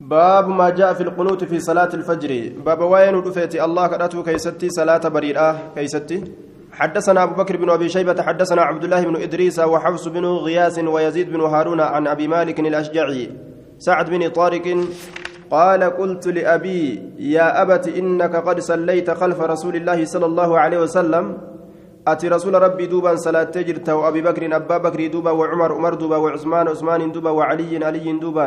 باب ما جاء في القنوت في صلاة الفجر. باب وين رفيت الله كرته كيستي صلاة بريئة كيستي. حدثنا أبو بكر بن أبي شيبة حدثنا عبد الله بن إدريس وحفص بن غياس ويزيد بن هارون عن أبي مالك الأشجعي سعد بن طارق قال قلت لأبي يا أبت إنك قد صليت خلف رسول الله صلى الله عليه وسلم. أتي رسول ربي دوبا صلاة تجرت وأبي بكر أبا بكر دوبا وعمر عمر دوبا وعثمان عثمان دوبا وعلي علي دوبا.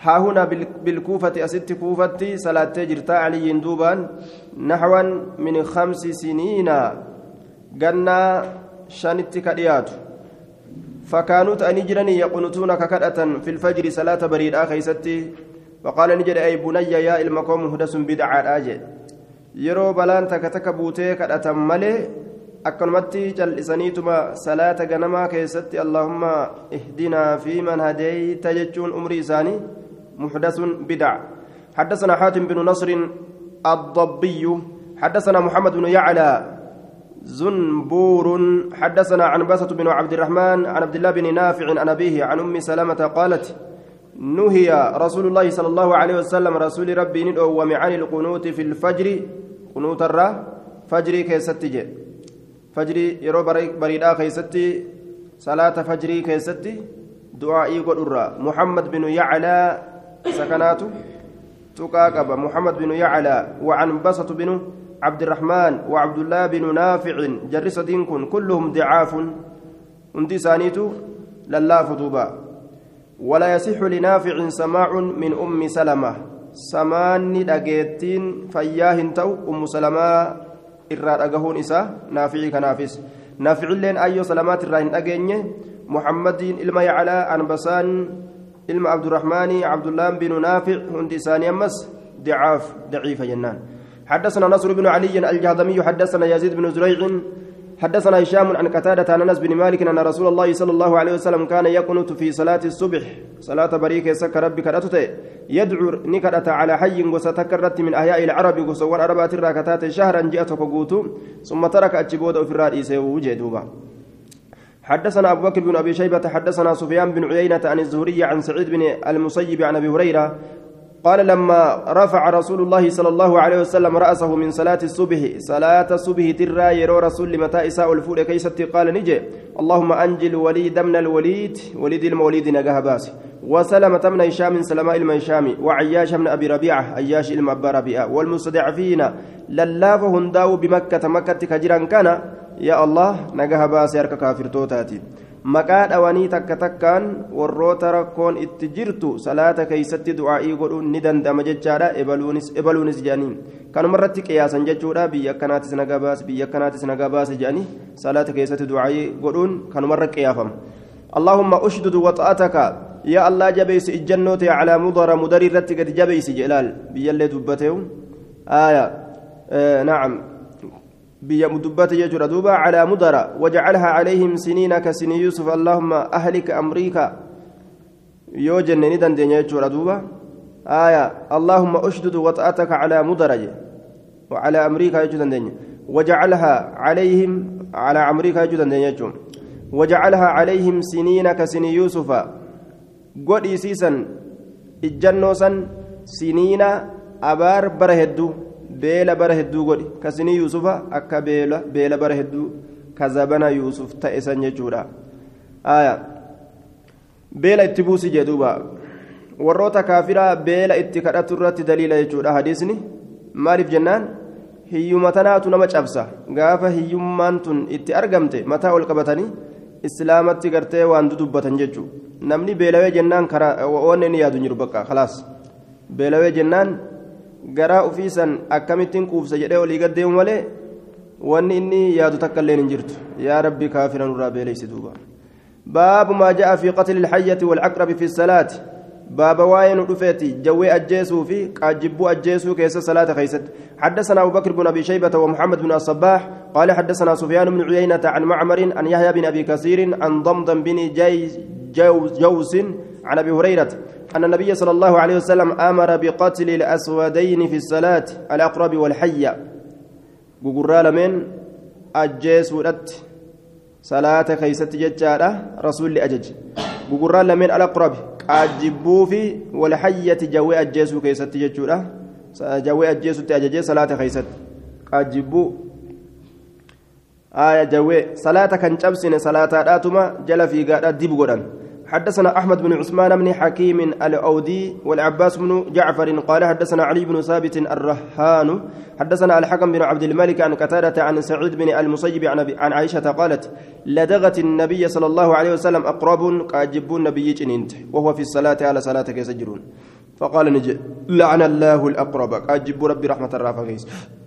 ها هنا بالكوفة أست كوفة صلاة تجرت علي دوبا نحوا من خمس سنين قلنا شانت كديات فكانوا تأنجرني يقنطون ككدة في الفجر صلاة بريد آخيستي وقال نجد أي بني يا المقام هدس بدعة آجي yeroo balaan takka takka buutee kadhatan malee akkanumatti cal'isaniituma salaata ganamaa keessatti allahumma ihdinaa fi man hadeyta jechuun umrii isaanii muxdasun bidac حدثنا حاتم بن نصر الضبي حدثنا محمد بن يعلى زنبور حدثنا عن بسة بن عبد الرحمن عن عبد الله بن نافع عن أبيه عن أم سلمة قالت نهي رسول الله صلى الله عليه وسلم رسول ربي ندعو عن القنوت في الفجر. قنوت الرا فجري كيستي فجري يرو بريدا كيستي صلاة فجري كيستي دعائي قد محمد بن يعلى سكناته تقاقب محمد بن يعلى وعن بسط بن عبد الرحمن وعبد الله بن نافع جرس دينكن كلهم ضعاف. هندي سانيتو للاف دوبا. ولا يصح لنافع سماع من أم سلمة. سماني دقيتين فياهن تو أم سلمة إراد أقهون إسا نافعي كنافس. نافع لين أيو سلامات الراهن أقيني محمد إلما يعلى أنبسان إلما عبد الله بن نافع هندي ساني أمس ضعاف ضعيف جنان. حدثنا نصر بن علي الجهضمي حدثنا يزيد بن زريع حدثنا هشام عن قتادة عن أنس بن مالك أن رسول الله صلى الله عليه وسلم كان يقنت في صلاة الصبح. صلاة بريك سك ربي كرتت يدعو نكرت على حي وستكرت من أحياء العرب وصور أربعة راكتات شهرا جاءتك قوتو ثم ترك اتشبود في الرئيس وجدوبا حدثنا أبو بكر بن أبي شيبة حدثنا سفيان بن عيينة عن الزهري عن سعيد بن المسيب عن أبي هريرة قال لما رفع رسول الله صلى الله عليه وسلم رأسه من صلاة الصبح صلاة الصبح ترى يرى رسول متى إساء الفول كيست قال نجي اللهم أنجل وليد من الوليد وليد الموليد نجاه باس وسلمة من هشام سلماء المهشام وعياش من أبي ربيعة عياش إلما أبا ربيعة والمستضعفين للاف هنداو بمكة مكة كجران كان يا الله نجاه باس يرك كافر توتاتي maqaa dhawanii takka takkaan warroota rakkoon itti jirtu salaata keeysatti du'aa'ii godhuun ni danda'ama jechaadha ebaluunis jedhanii kanumarratti qiyaasan jechuudha biyya akkanaatis nagaa baase biyya akkanaatis nagaa baase jedhanii salaata keessatti du'aa'ii godhuun kanumarra qiyaafama اللهم أشدد وطأتك يا الله جبيس الجنة على مضر مدر رتك جبيس جلال بيالي دبته آية آه نعم بيا مدبات يجر دوبا على مدر وجعلها عليهم سنين كسن يوسف. اللهم أهلك أمريكا. يوجن ندن دين يجر دوبا. آية اللهم أشدد وطأتك على مدرج وعلى أمريكا يجدن دين وجعلها عليهم على أمريكا يجدن دين يجر وجعلها عليهم سنين كسن يوسف. قد إسيسا الجنوسا سنين أبار برهدو. Beela bara hedduu godhi. Kasinii yuusufa akka beela bara hedduu kazabana yuusuf ta'e san jechuudha. Beela itti buusi jedhuuba warroota kaafiraa beela itti kadhatu irratti daliila jechuudha hadiisni. Maaliif jennaan? Hiyyuma tanaatu nama cabsa. Gaafa hiyyummaan tun itti argamte mataa ol qabatanii islaamatti gartee waan dudubbatan jechuudha namni beelawee jennaan wanni inni yaadu jiru bakka khalaas. Beelawee jennaan. Garaa ofiisan akkamittiin quufsa jedhee olii gaddeemu malee wanni inni yaadu takka illee hin jirtu yaa rabbi kaafira nurraa beeleysi duuba baabu maa ja'a fi qatli ilhayyati walcaqrabi fi salaati waa'ee nu dhufeeti jawwee ajjeesuu fi qaajjibbuu ajjeesuu keessa salaata keeysatti حدثنا أبو بكر بن أبي شيبة ومحمد بن الصباح قال حدثنا سفيان بن عيينة عن معمر عن يحيى بن أبي كثير عن ضمضم بن جي جوز, جوس عن أبي هريرة أن النبي صلى الله عليه وسلم أمر بقتل الأسودين في الصلاة الأقرب والحية غغرال من أجيس ودت صلاة كيست ججارة رسول أجج. غغرال من الأقرب qaajjibbuu fi walhayyati jawwee ajjeesuu keessatti jechuudha jawwee ajjeesutti ajajee salaata keessatti qaajjibbuu آية جوي صلاة كان جبسن صلاة آتما جل في قادة ديب غدان حدثنا أحمد بن عثمان بن حكيم الأودي والعباس بن جعفر قال حدثنا علي بن ثابت الرهان حدثنا الحكم بن عبد الملك عن قتادة عن سعيد بن المسيب عن عائشة قالت لدغت النبي صلى الله عليه وسلم أقرب كأجب النبي جنينت وهو في الصلاة على صلاة يسجرون فقال نجي لعن الله الأقرب كأجب ربي رحمة الرافقين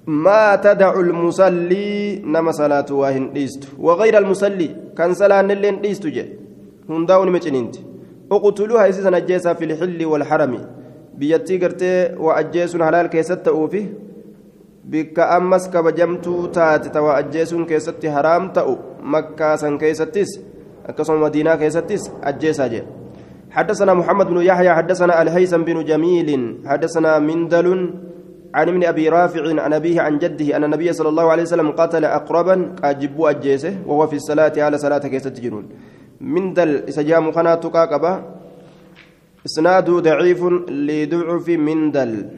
ما تدع المصلي نما صلاة واهن وغير المصلي كان صلاة نلين ديست جي. Miciniinti uqtuluuha isiisan ajjeesaa fi lxilli walharami biyyattii gartee waa ajjeesuun halaal keessatti ta'uufi bikka ammas kabajamtuu taate ta waa ajjeesuun keessatti haraam ta'u makkaasan keessattis akkasuma madiinaa keessattis ajjeesaa jedhe حدثنا محمد بن يحيى حدثنا الهيثم بن جميل حدثنا مندل عن ابن ابي رافع عن ابيه عن جده ان النبي صلى الله عليه وسلم قتل اقربا اجبوا اجيسه وهو في الصلاه على صلاه كيست جنون مندل إسجام خنا تقاقبة إسناد ضعيف لضعف مندل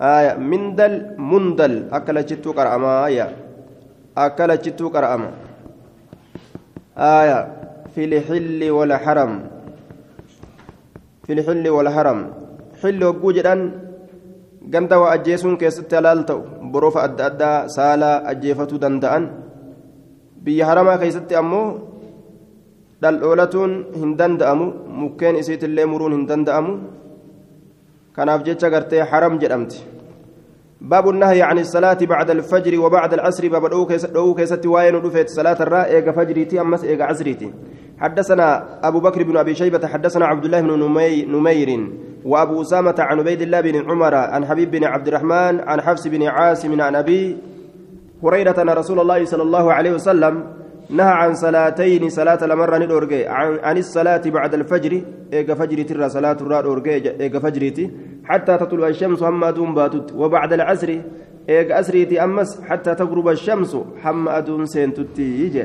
آية مندل مندل أكل جتو قرأما آية. أكل جتو قرأما. آية في الحل والحرم. في الحل والحرم. حل وجوجدان ganda waa ajjeesuun keessatti halaal ta'u boroofa adda addaa saalaa ajjeefatuu danda'an biyya haramaa keessatti ammoo dhaldhoolatuun hin danda'amu mukkeen isiitillee muruun hin danda'amu. Kanaaf jecha gartee haram jedhamti. باب النهي عن الصلاة بعد الفجر وبعد العصر باب دو كيست واين دفت صلاة الراء إيغا فجريتي أمس إيغا عصريتي حدثنا أبو بكر بن أبي شيبة حدثنا عبد الله بن نمي نمير وأبو أسامة عن عبيد الله بن عمر عن حبيب بن عبد الرحمن عن حفص بن عاصم عن أبي هريرة أن رسول الله صلى الله عليه وسلم نهى عن صلاتين صلاة لمرة ندورجي عن, الصلاة بعد الفجر إيجا فجر ترى صلاة الرا دورجي إيجا فجرتي حتى تطلع الشمس هم أدون باتت وبعد العصر إيجا أسريتي أمس حتى تغرب الشمس هم أدون سينتتي يجي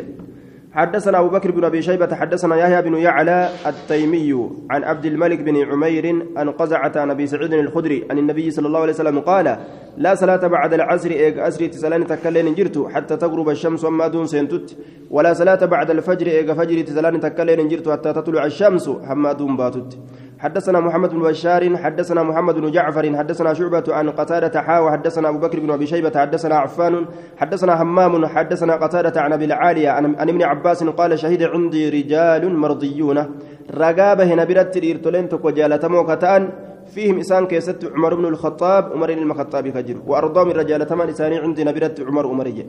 حدثنا أبو بكر بن أبي شيبة حدثنا يحيى بن يعلى التيمي عن عبد الملك بن عمير عن قزعة عن أبي سعيد الخدري عن النبي صلى الله عليه وسلم قال لا صلاة بعد العصر إيق أسري تسلان تكلين جرت حتى تغرب الشمس وما دون سنتت ولا صلاة بعد الفجر إيق فجر تسلان تكلين جرت حتى تطلع الشمس حما دون باتت. حدثنا محمد بن بشار حدثنا محمد بن جعفر حدثنا شعبة عن قتادة حا حدثنا أبو بكر بن أبي شيبة حدثنا عفان حدثنا همام حدثنا قتادة عن أبي العالية عن ابن عباس قال شهد عندي رجال مرضيون. رقابة نبرت إرتلين تكو جالتمو كتان. فيهم إسان كيست عمر بن الخطاب عمر بن الخطاب خجر وأرضام الرجال تمان إساني عندي نبرت عمر أمرية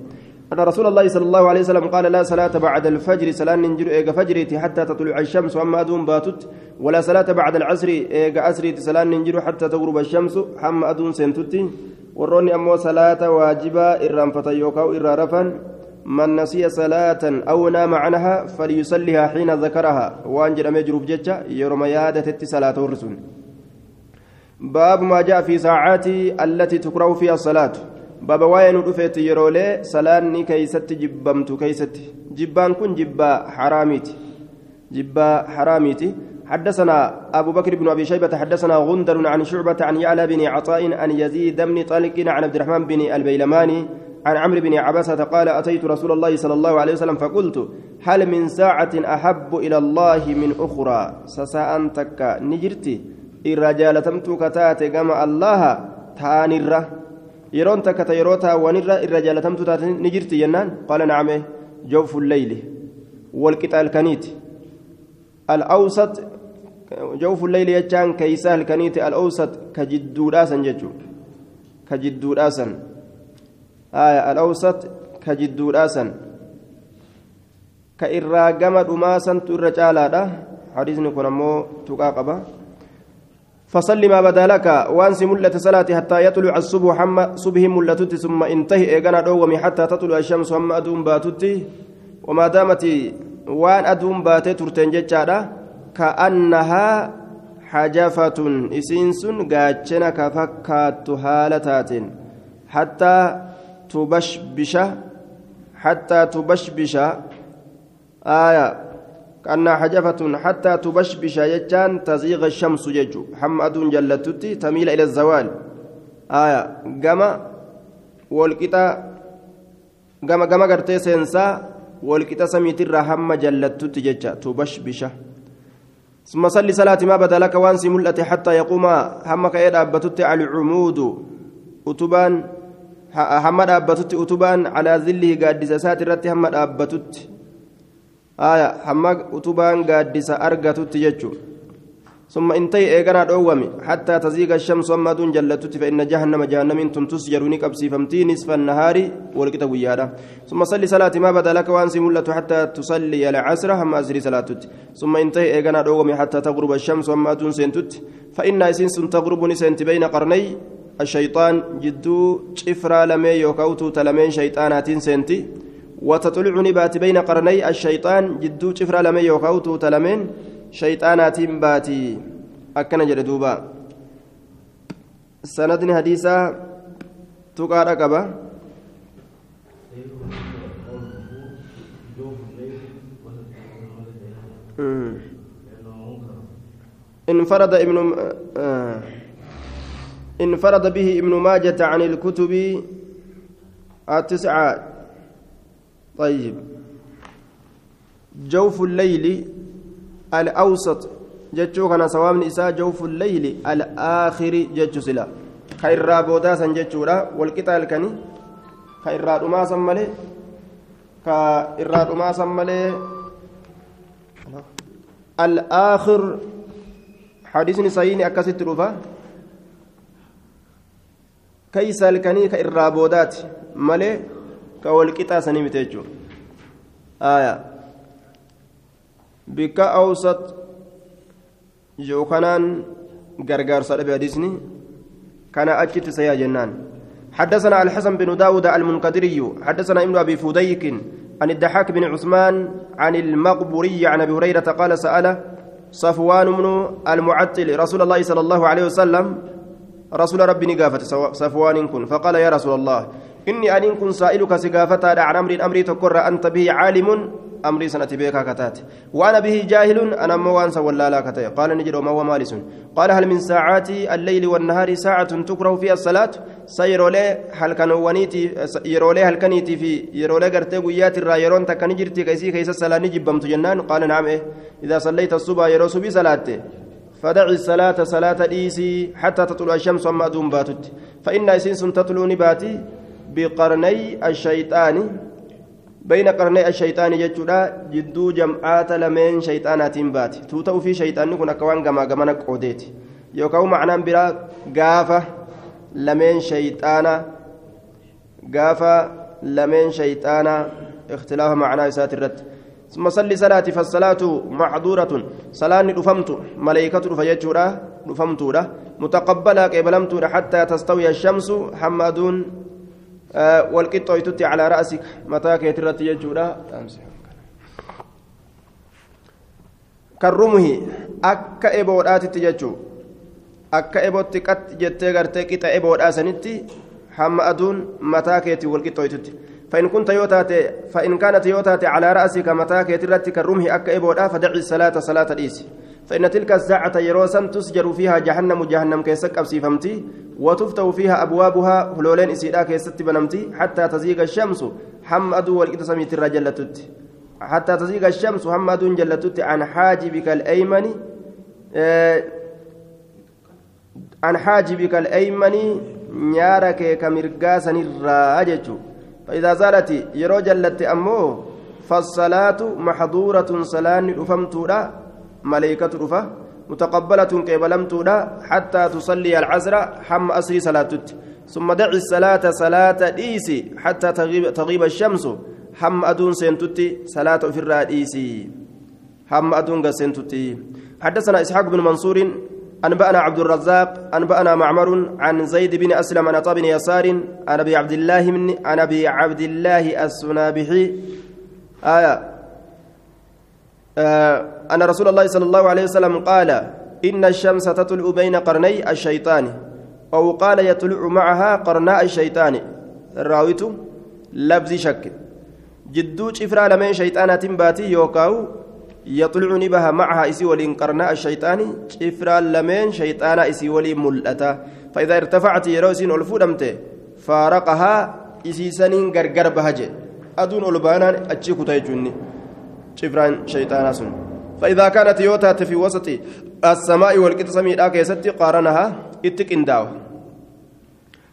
أن رسول الله صلى الله عليه وسلم قال لا صلاة بعد الفجر صلاة ننجر إيغا فجرتي حتى تطلع الشمس وأما أدون باتت. ولا صلاة بعد العصر إيغا أسري صلاة ننجر حتى تغرب الشمس حما أدون سنتتي وروني أمو صلاة واجبة إرام فتيوكا إرا رفا من نسي صلاة أو نام عنها فليصليها حين ذكرها. وأن جرم يجرب جتة يرمى يادة صلاة الرسول باب ما جاء في ساعات التي تكره فيها الصلاة. باب وين رفيت يرولي صلاني كيست جبمت كيست. جبان كن جبا حراميتي. جبا حراميتي. حدثنا أبو بكر بن أبي شيبة حدثنا غندر عن شعبة عن يعلى بن عطاء عن يزيد بن طلق عن عبد الرحمن بن البيلماني عن عمرو بن عبسة قال أتيت رسول الله صلى الله عليه وسلم فقلت هل من ساعة أحب إلى الله من أخرى؟ سساء تك نجرتي. Irra jaalatamtuu kataate gama allaha taanirra yeroon takka ta yeroo taawwanirra irra jaalatamtuu taate ni jirti jennaan qaala nacame jawfu lleyli walqixa halkaniiti alawsat jawfu lleyli jechaan keeysa halkaniiti alawsat ka jidduudhaasan jechuu ka jidduudhaasan alawsat ka jidduudhaasan ka irraa gama dhumaasantu irra caalaadha hadiisni kun ammoo tuqaa qaba فصل ما بدا لك وانس ملة صلاتي حتى يطلع الصبح حما صبح ملتت ثم انتهي. ايغانا دومي حتى تطلع الشمس هم أدوم باتتي. وما دامت وان أدوم باتي ترتين جتشادا كأنها حجفة إسينس قاتشنا كفكات هالتات حتى تبشبش حتى تبشبش آية كأنها حجفة حتى تبشبش يجان تزيغ الشمس ججو. حمد جلتتي تميل إلى الزوال. آية. قما والكتا. قما قما قرتي سينسا. والكتا سميت الرحم جلتتي ججا. تبشبش. ثم صلي صلاة ما بدأ لك وانسي ملأتي حتى يقوم. همك إذا أبتت على العمود. أتبان. hamma dhaabbatutti utubaan calaa zillihi gaaddisa isaati irratti hamma dhaabbatutti aya hamma utubaan gaaddisa argatutti jechu ثم انتهي ايغنا دوامي حتى تزيغ الشمس وما دون جلتت فإن جهنم جهنم تنتس جروني قبسي فمتي نصف النهار ولقيت ويادا ثم صلي صلاة ما بدا لك وانسي ملة حتى تصلي العصر هم أزري صلاتت ثم انتهي ايغنا دوامي حتى تغرب الشمس وما دون سنتت فإن إسنس تغرب نسنت بين قرني الشيطان جدو شفرا لمي يوكاوتو تلمين شيطانات سنتي وتطلع نبات بين قرني الشيطان جدو شفرا لمي يوكاوتو تلمين شيطانات باتي أكن جلدوبا سندني حديثا تقال قبا انفرد ابن آه. انفرد به ابن ماجة عن الكتب التسعة. طيب. جوف الليل الأوسط جتشو كان سواء من إساء جوف الليل الآخر جتشو سلا. خير بودا سن جتشو والقتال كني خير ما سمالي كإراد ما سمالي الآخر حديث سيني أكست رفا كيس الكني كإرابودات مالي كوالقطا سني متيجو آية بك أوسط جوكنان غرغر صلب حديثني كان أجت سيا جنان حدثنا الحسن بن داود المنقدري حدثنا ابن أبي فديك عن الدحاك بن عثمان عن المقبوري عن أبي هريرة قال سأل صفوان بن المعتل رسول الله صلى الله عليه وسلم رسول ربي نقافت صفوان كن فقال يا رسول الله إني أن كن سائلك سقافة عن أمر أمري تقر أنت به عالم. أمري سنة بك كتات. وأنا به جاهل أنا موان ولا لا كتات قال نجد وما هو مالس. قال هل من ساعات الليل والنهار ساعة تكره فيها الصلاة؟ سيرولي هل كانوا ونيتي يرولي هل كنيتي في يرولي قرتي قيات الرايرون تكني جرتي كيسي كيس الصلاة نجيب بمت جنان. قال نعم إيه. إذا صليت الصبح يروس بصلاته فدع الصلاة صلاة ديسي حتى تطلع الشمس وما دون باتت. فإن إسنس تطلع نباتي. بقرني الشيطان بين قرني الشيطان جتشودا جدو جمعات لمن شيطانات بات. توتو في شيطان كنا كوان كما كما قوديت يوكاو معنى برا غافة لمن شيطانا غافة لمن شيطانا. اختلاف معنى سات الرد. ثم صلي صلاة فالصلاة محظورة صلاة رفمت ملائكة رفيجورا رفمتورا متقبلة قبلمتورا حتى تستوي الشمس حمادون آه والقطة على رأسك متى كيترت يجورا كالرمه أكا إبودات تججو أكا إبوت قد جتة غرتي قطة إبودات سنتي حمادون متى كيتي والقطة فإن كنت يوتات فإن كانت يوتات على رأسك متاك يترتك الرمح أكا إبودا فدع الصلاة صلاة الإيس فإن تلك الساعة يروسا تسجر فيها جهنم جهنم كيسك أبسيفمتي وتفتح فيها أبوابها هلولين إسيدا كيست بنمتي حتى تزيغ الشمس حمد والإتسمي الرجلتت حتى تزيغ الشمس حمد جلتت عن حاجبك الأيمن آه عن حاجبك الأيمن نيارك كمرقاسا الراجج. فإذا زالت يرو جلت أمو فالصلاة محظورة صلاة رفمتودا ملائكة رفا متقبلة كيبلمتودا حتى تصلي العصر حم أسري صلاة ثم دع الصلاة صلاة ديسي حتى تغيب, الشمس. حم أدون سنتتي صلاة في الرئيسي حم أدون سنتتي حدثنا إسحاق بن منصور أنبأنا عبد الرزاق أنبأنا معمر عن زيد بن أسلم عن بن يسار عن أبي عبد الله من عن أبي عبد الله السنابحي. آية. أن رسول الله صلى الله عليه وسلم قال إن الشمس تطلع بين قرني الشيطان أو قال يطلع معها قرناء الشيطان. الراويت لبز شك. جدو شفرا لمن شيطانة باتي يوكاو يطلع نبها معها إسي ولين قرناء الشيطان شفرا لمن شيطان إسي ولي ملأتا. فإذا ارتفعت يروسين ألفودمت فارقها إسي سنين غرغر بهجة. أدون ألبانا أتشيكو تيجوني شفران شيطان سن فإذا كانت يوتا في وسط السماء والقسم كيست قارنها اتقن داو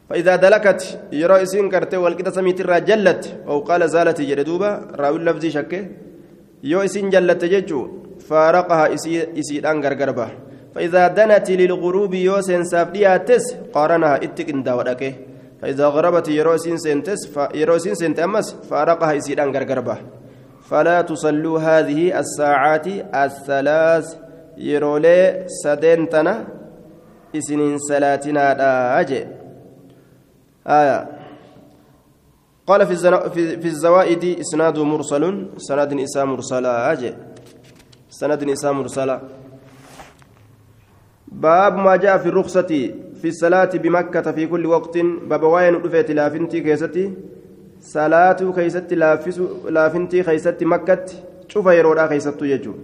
فإذا دلكت يرى إسين كرتي والقسم ترى جلت أو قال زالت جلدوبا راوي اللفظ شكه. يو إسين جلت ججو فارقها إسيدان غرغربا فإذا دنت للغروب يو سنساف دياتس قارنها اتقن داو فإذا غربت يرى سنتس يرى إسين سنت أمس فارقها إسيدان غرغربا فلا تصلوا هذه الساعات الثلاث يرولي سدنتنا إسنين سلاتنا أجي آية. قال في, في, الزوائد إسناد مرسل سند إساء مرسلا أجي سند إساء مرسلا باب ما جاء في الرخصة في الصلاة بمكة في كل وقت. باب وين رفيت لافنتي كيستي. Salaatuu keeysatti laafintii keeysatti makkatti cufa yeroodhaa keeysattu jechuu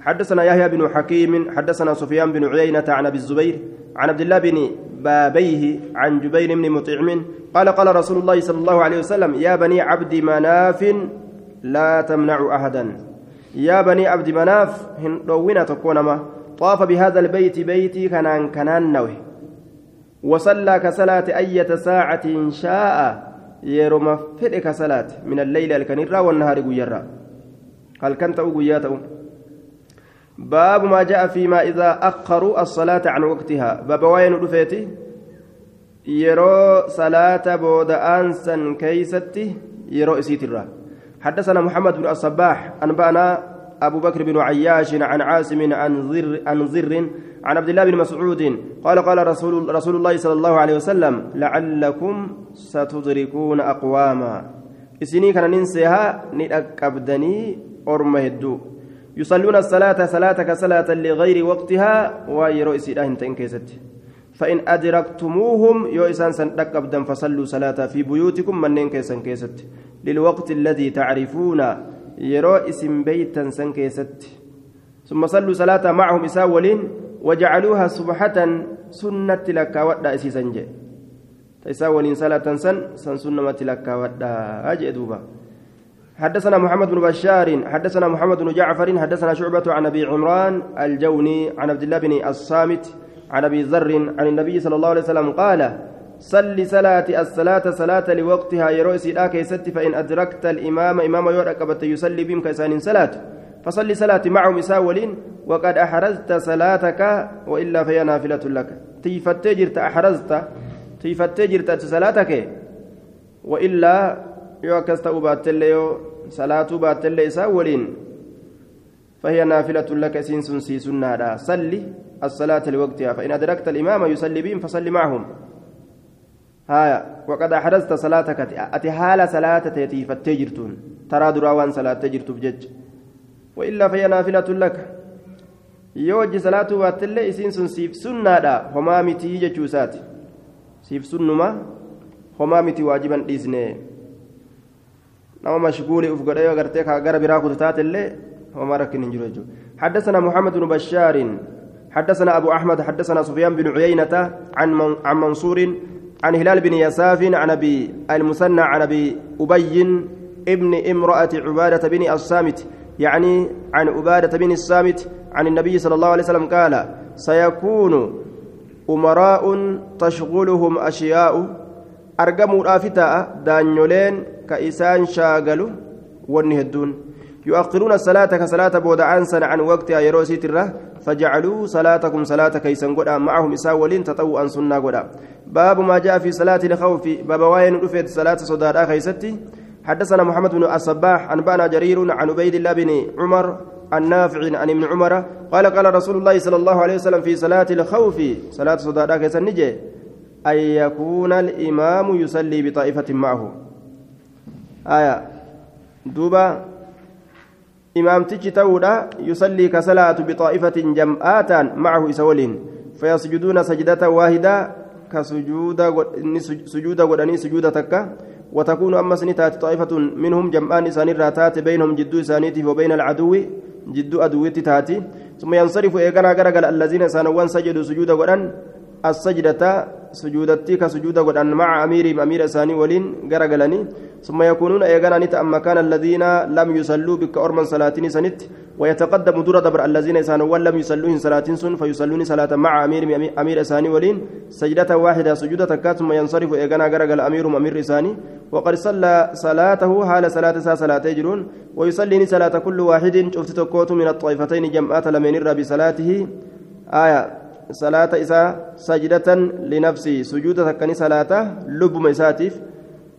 حدثنا يحيى بن حكيم حدثنا سفيان بن عيينة عن أبي الزبير عن عبد الله بن بابيه عن جبير بن مطعم قال قال رسول الله صلى الله عليه وسلم يا بني عبد مناف لا تمنع أحدا يا بني عبد مناف هندونا تكونما طاف بهذا البيت بيتي كنان كنان نوه وصلى كصلاة أية ساعة شاء ka salaate min alleyli halkanirraa wannahaari guyyarraa. Halkan ta'u guyyaa ta'u. باب ما جاء فيما إذا أخروا الصلاة عن وقتها باب وين رفيتي يرو صلاة بود أنسا كيستي يرو إسيت حدثنا محمد بن الصباح أنبأنا أبو بكر بن عياش عن عاصم عن زر عن زر عن عبد الله بن مسعود قال قال رسول رسول الله صلى الله عليه وسلم لعلكم ستدركون أقواما. إسني كان ننسيها نأكبدني أرمهدو يصلون الصلاة صلاة كصلاة لغير وقتها ويرو إسيداهن تنكيست فإن أدركتموهم يو إسان سنتكبدا فصلوا صلاة في بيوتكم من كيسن كيست للوقت الذي تعرفون isin beeytan san keessatti ثم صلوا صلاة معهم إساء ولين وجعلوها صبحة سنة لك ودا إسيسا جي. إساء ولين صلاة سن سن سنة لك ودا. دوبا حدثنا محمد بن بشار حدثنا محمد بن جعفر حدثنا شعبة عن أبي عمران الجوني عن عبد الله بن الصامت عن أبي ذر عن النبي صلى الله عليه وسلم قال صل صلاة الصلاة صلاة لوقتها يروي سيدا كيست فإن أدركت الإمام إمام يورك يصلي بهم كيسان صلاة. فصلي صلاة معهم مساولين وقد أحرزت صلاتك وإلا فهي نافلة لك. تيفت جرت أحرزت تيفت جرت صلاتك وإلا يوكست أبات الليو صلاة بات اللي ساولين. فهي نافلة لك سنس سنة صلي الصلاة لوقتها. فإن أدركت الإمام يصلي بهم فصلي معهم. هايا. وقد أحرزت صلاتك. أتي حال صلاة تيتي فتجرتون ترى دراوان صلاة تجرت بجج وإلا فهي نافلة لك. يوجي صلاة واتلي إسين سن سيف سنة دا هما متي جتشوسات سيف سنما هما متي واجبا إذنه نما مشغول أفقد أيوة غرتك غر براكو تاتلي هما ركن جرجو حدثنا محمد بن بشار حدثنا أبو أحمد حدثنا سفيان بن عيينة عن عن منصور عن هلال بن يساف عن ابي المثنى عن ابي ابي ابن امراه عباده بن الصامت يعني عن عبادة بن الصامت عن النبي صلى الله عليه وسلم قال سيكون أمراء تشغلهم أشياء. ارقموا رافتا دانيولين كإيسان شاغلوا ونهدون يؤخرون الصلاة كصلاة بود عنسا عن وقتها يروسيت الره فجعلوا صلاتكم صلاة كيسن قدا معهم إساولين تطوعا سنة قدا. باب ما جاء في صلاة الخوف باب وين رفيت صلاة صدار خيستي حدثنا محمد بن الصباح أنبانا جرير عن عبيد الله بن عمر النافع عن ابن عمر قال قال رسول الله صلى الله عليه وسلم في صلاة الخوف صلاة صدار خيسن نجي؟ أن يكون الإمام يصلي بطائفة معه. آية. دوبا. إمامتك تودا يصلي كصلاة بطائفة جمعات معه إسولين فيسجدون سجدة واحدة كسجود سجود ودني سجود تكا. وتكون أما سنتات طائفة منهم جمعان إسان الراتات بينهم جدو إسانيته وبين العدو جدو أدويت تاتي. ثم ينصرف إيقنا غرقل الذين سانوان سجدوا سجود قرآن السجدة سجودتي كسجود قرآن مع أميرهم أمير ساني ولين غرقلني ثم يكونون إيقنا نتا مكان الذين لم يصلوا بك أرمن صلاتين سنت ويتقدم دور دبر الذين سانوان لم يصلوا صلاتين سن فيصلون صلاة مع أميرهم أمير ساني ولين سجدة واحدة سجودة تكات ثم ينصرف إيقنا غرقل أميرهم أمير ساني وقد صلى صلاته حال صلاة سا صلاة يجرون ويصلي صلاة كل واحد شفت تكوت من الطائفتين جمعات لمن بصلاته آية صلاة إساء سجدة لنفسي سجود تكني صلاة لب مساتف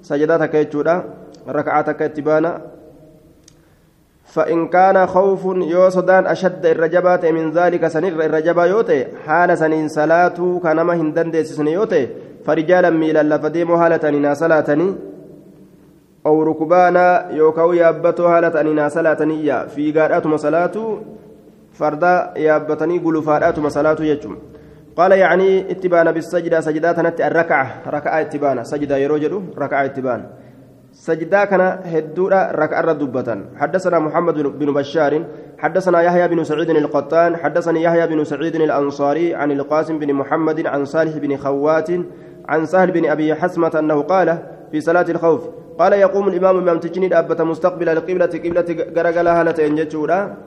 سجدة تكيتشودا ركعة كتبانا فإن كان خوف يوصدان أشد الرجبات من ذلك سنر الرجبا يوتي حال سنين صلاة كانما هندن ديس يوتي فرجالا ميلا لفديمو حالة صلاتني أو ركبانا يوكاو يابتو هالة أننا صلاتنية في قارئة صلاة فردا يابتني قلوفارات صلاة يجم. قال يعني اتبان بالسجدة سجدات نت الركعة ركعة اتبان سجدة يروجل ركعة اتبان. سجدة كان هدورة ركعة ردبة حدثنا محمد بن بشار حدثنا يحيى بن سعيد القطان حدثني يحيى بن سعيد الأنصاري عن القاسم بن محمد عن صالح بن خوات عن سهل بن أبي حسمة أنه قال في صلاة الخوف قال يقوم الإمام إمام تجني أبت مستقبل القبلة قبلة قرقلها هالتين جتشورا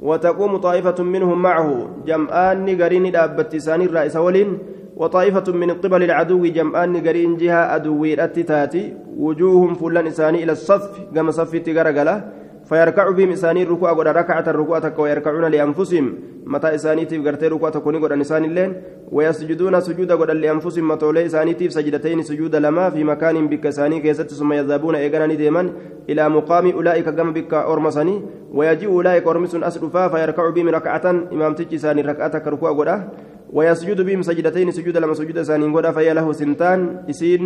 وتقوم طائفة منهم معه. جمعان قرين ساني الرئيس ولين وطائفة من قبل العدو جمعان قرين جهة أدوي التتاتي وجوههم فلان إساني إلى الصف كما صفت قرقلة فيركع بهم إساني الركوع قد ركعة الركوع ويركعون لأنفسهم. متى إساني تيف قرتي ركوع تكوني قد إساني اللين؟ ويسجدون سجود قد لأنفسهم. متولي إساني تيف سجدتين سجود لما في مكان بك إساني كيست ثم يذهبون إيقانا ديما إلى مقام أولئك كما بك أرمسني ويجيء أولئك أرمس أسرفا فيركع بهم ركعة إمام تجي إساني ركعة كركوع قد ويسجد بهم سجدتين سجود لما سجود إساني قد فهي له سنتان. إسين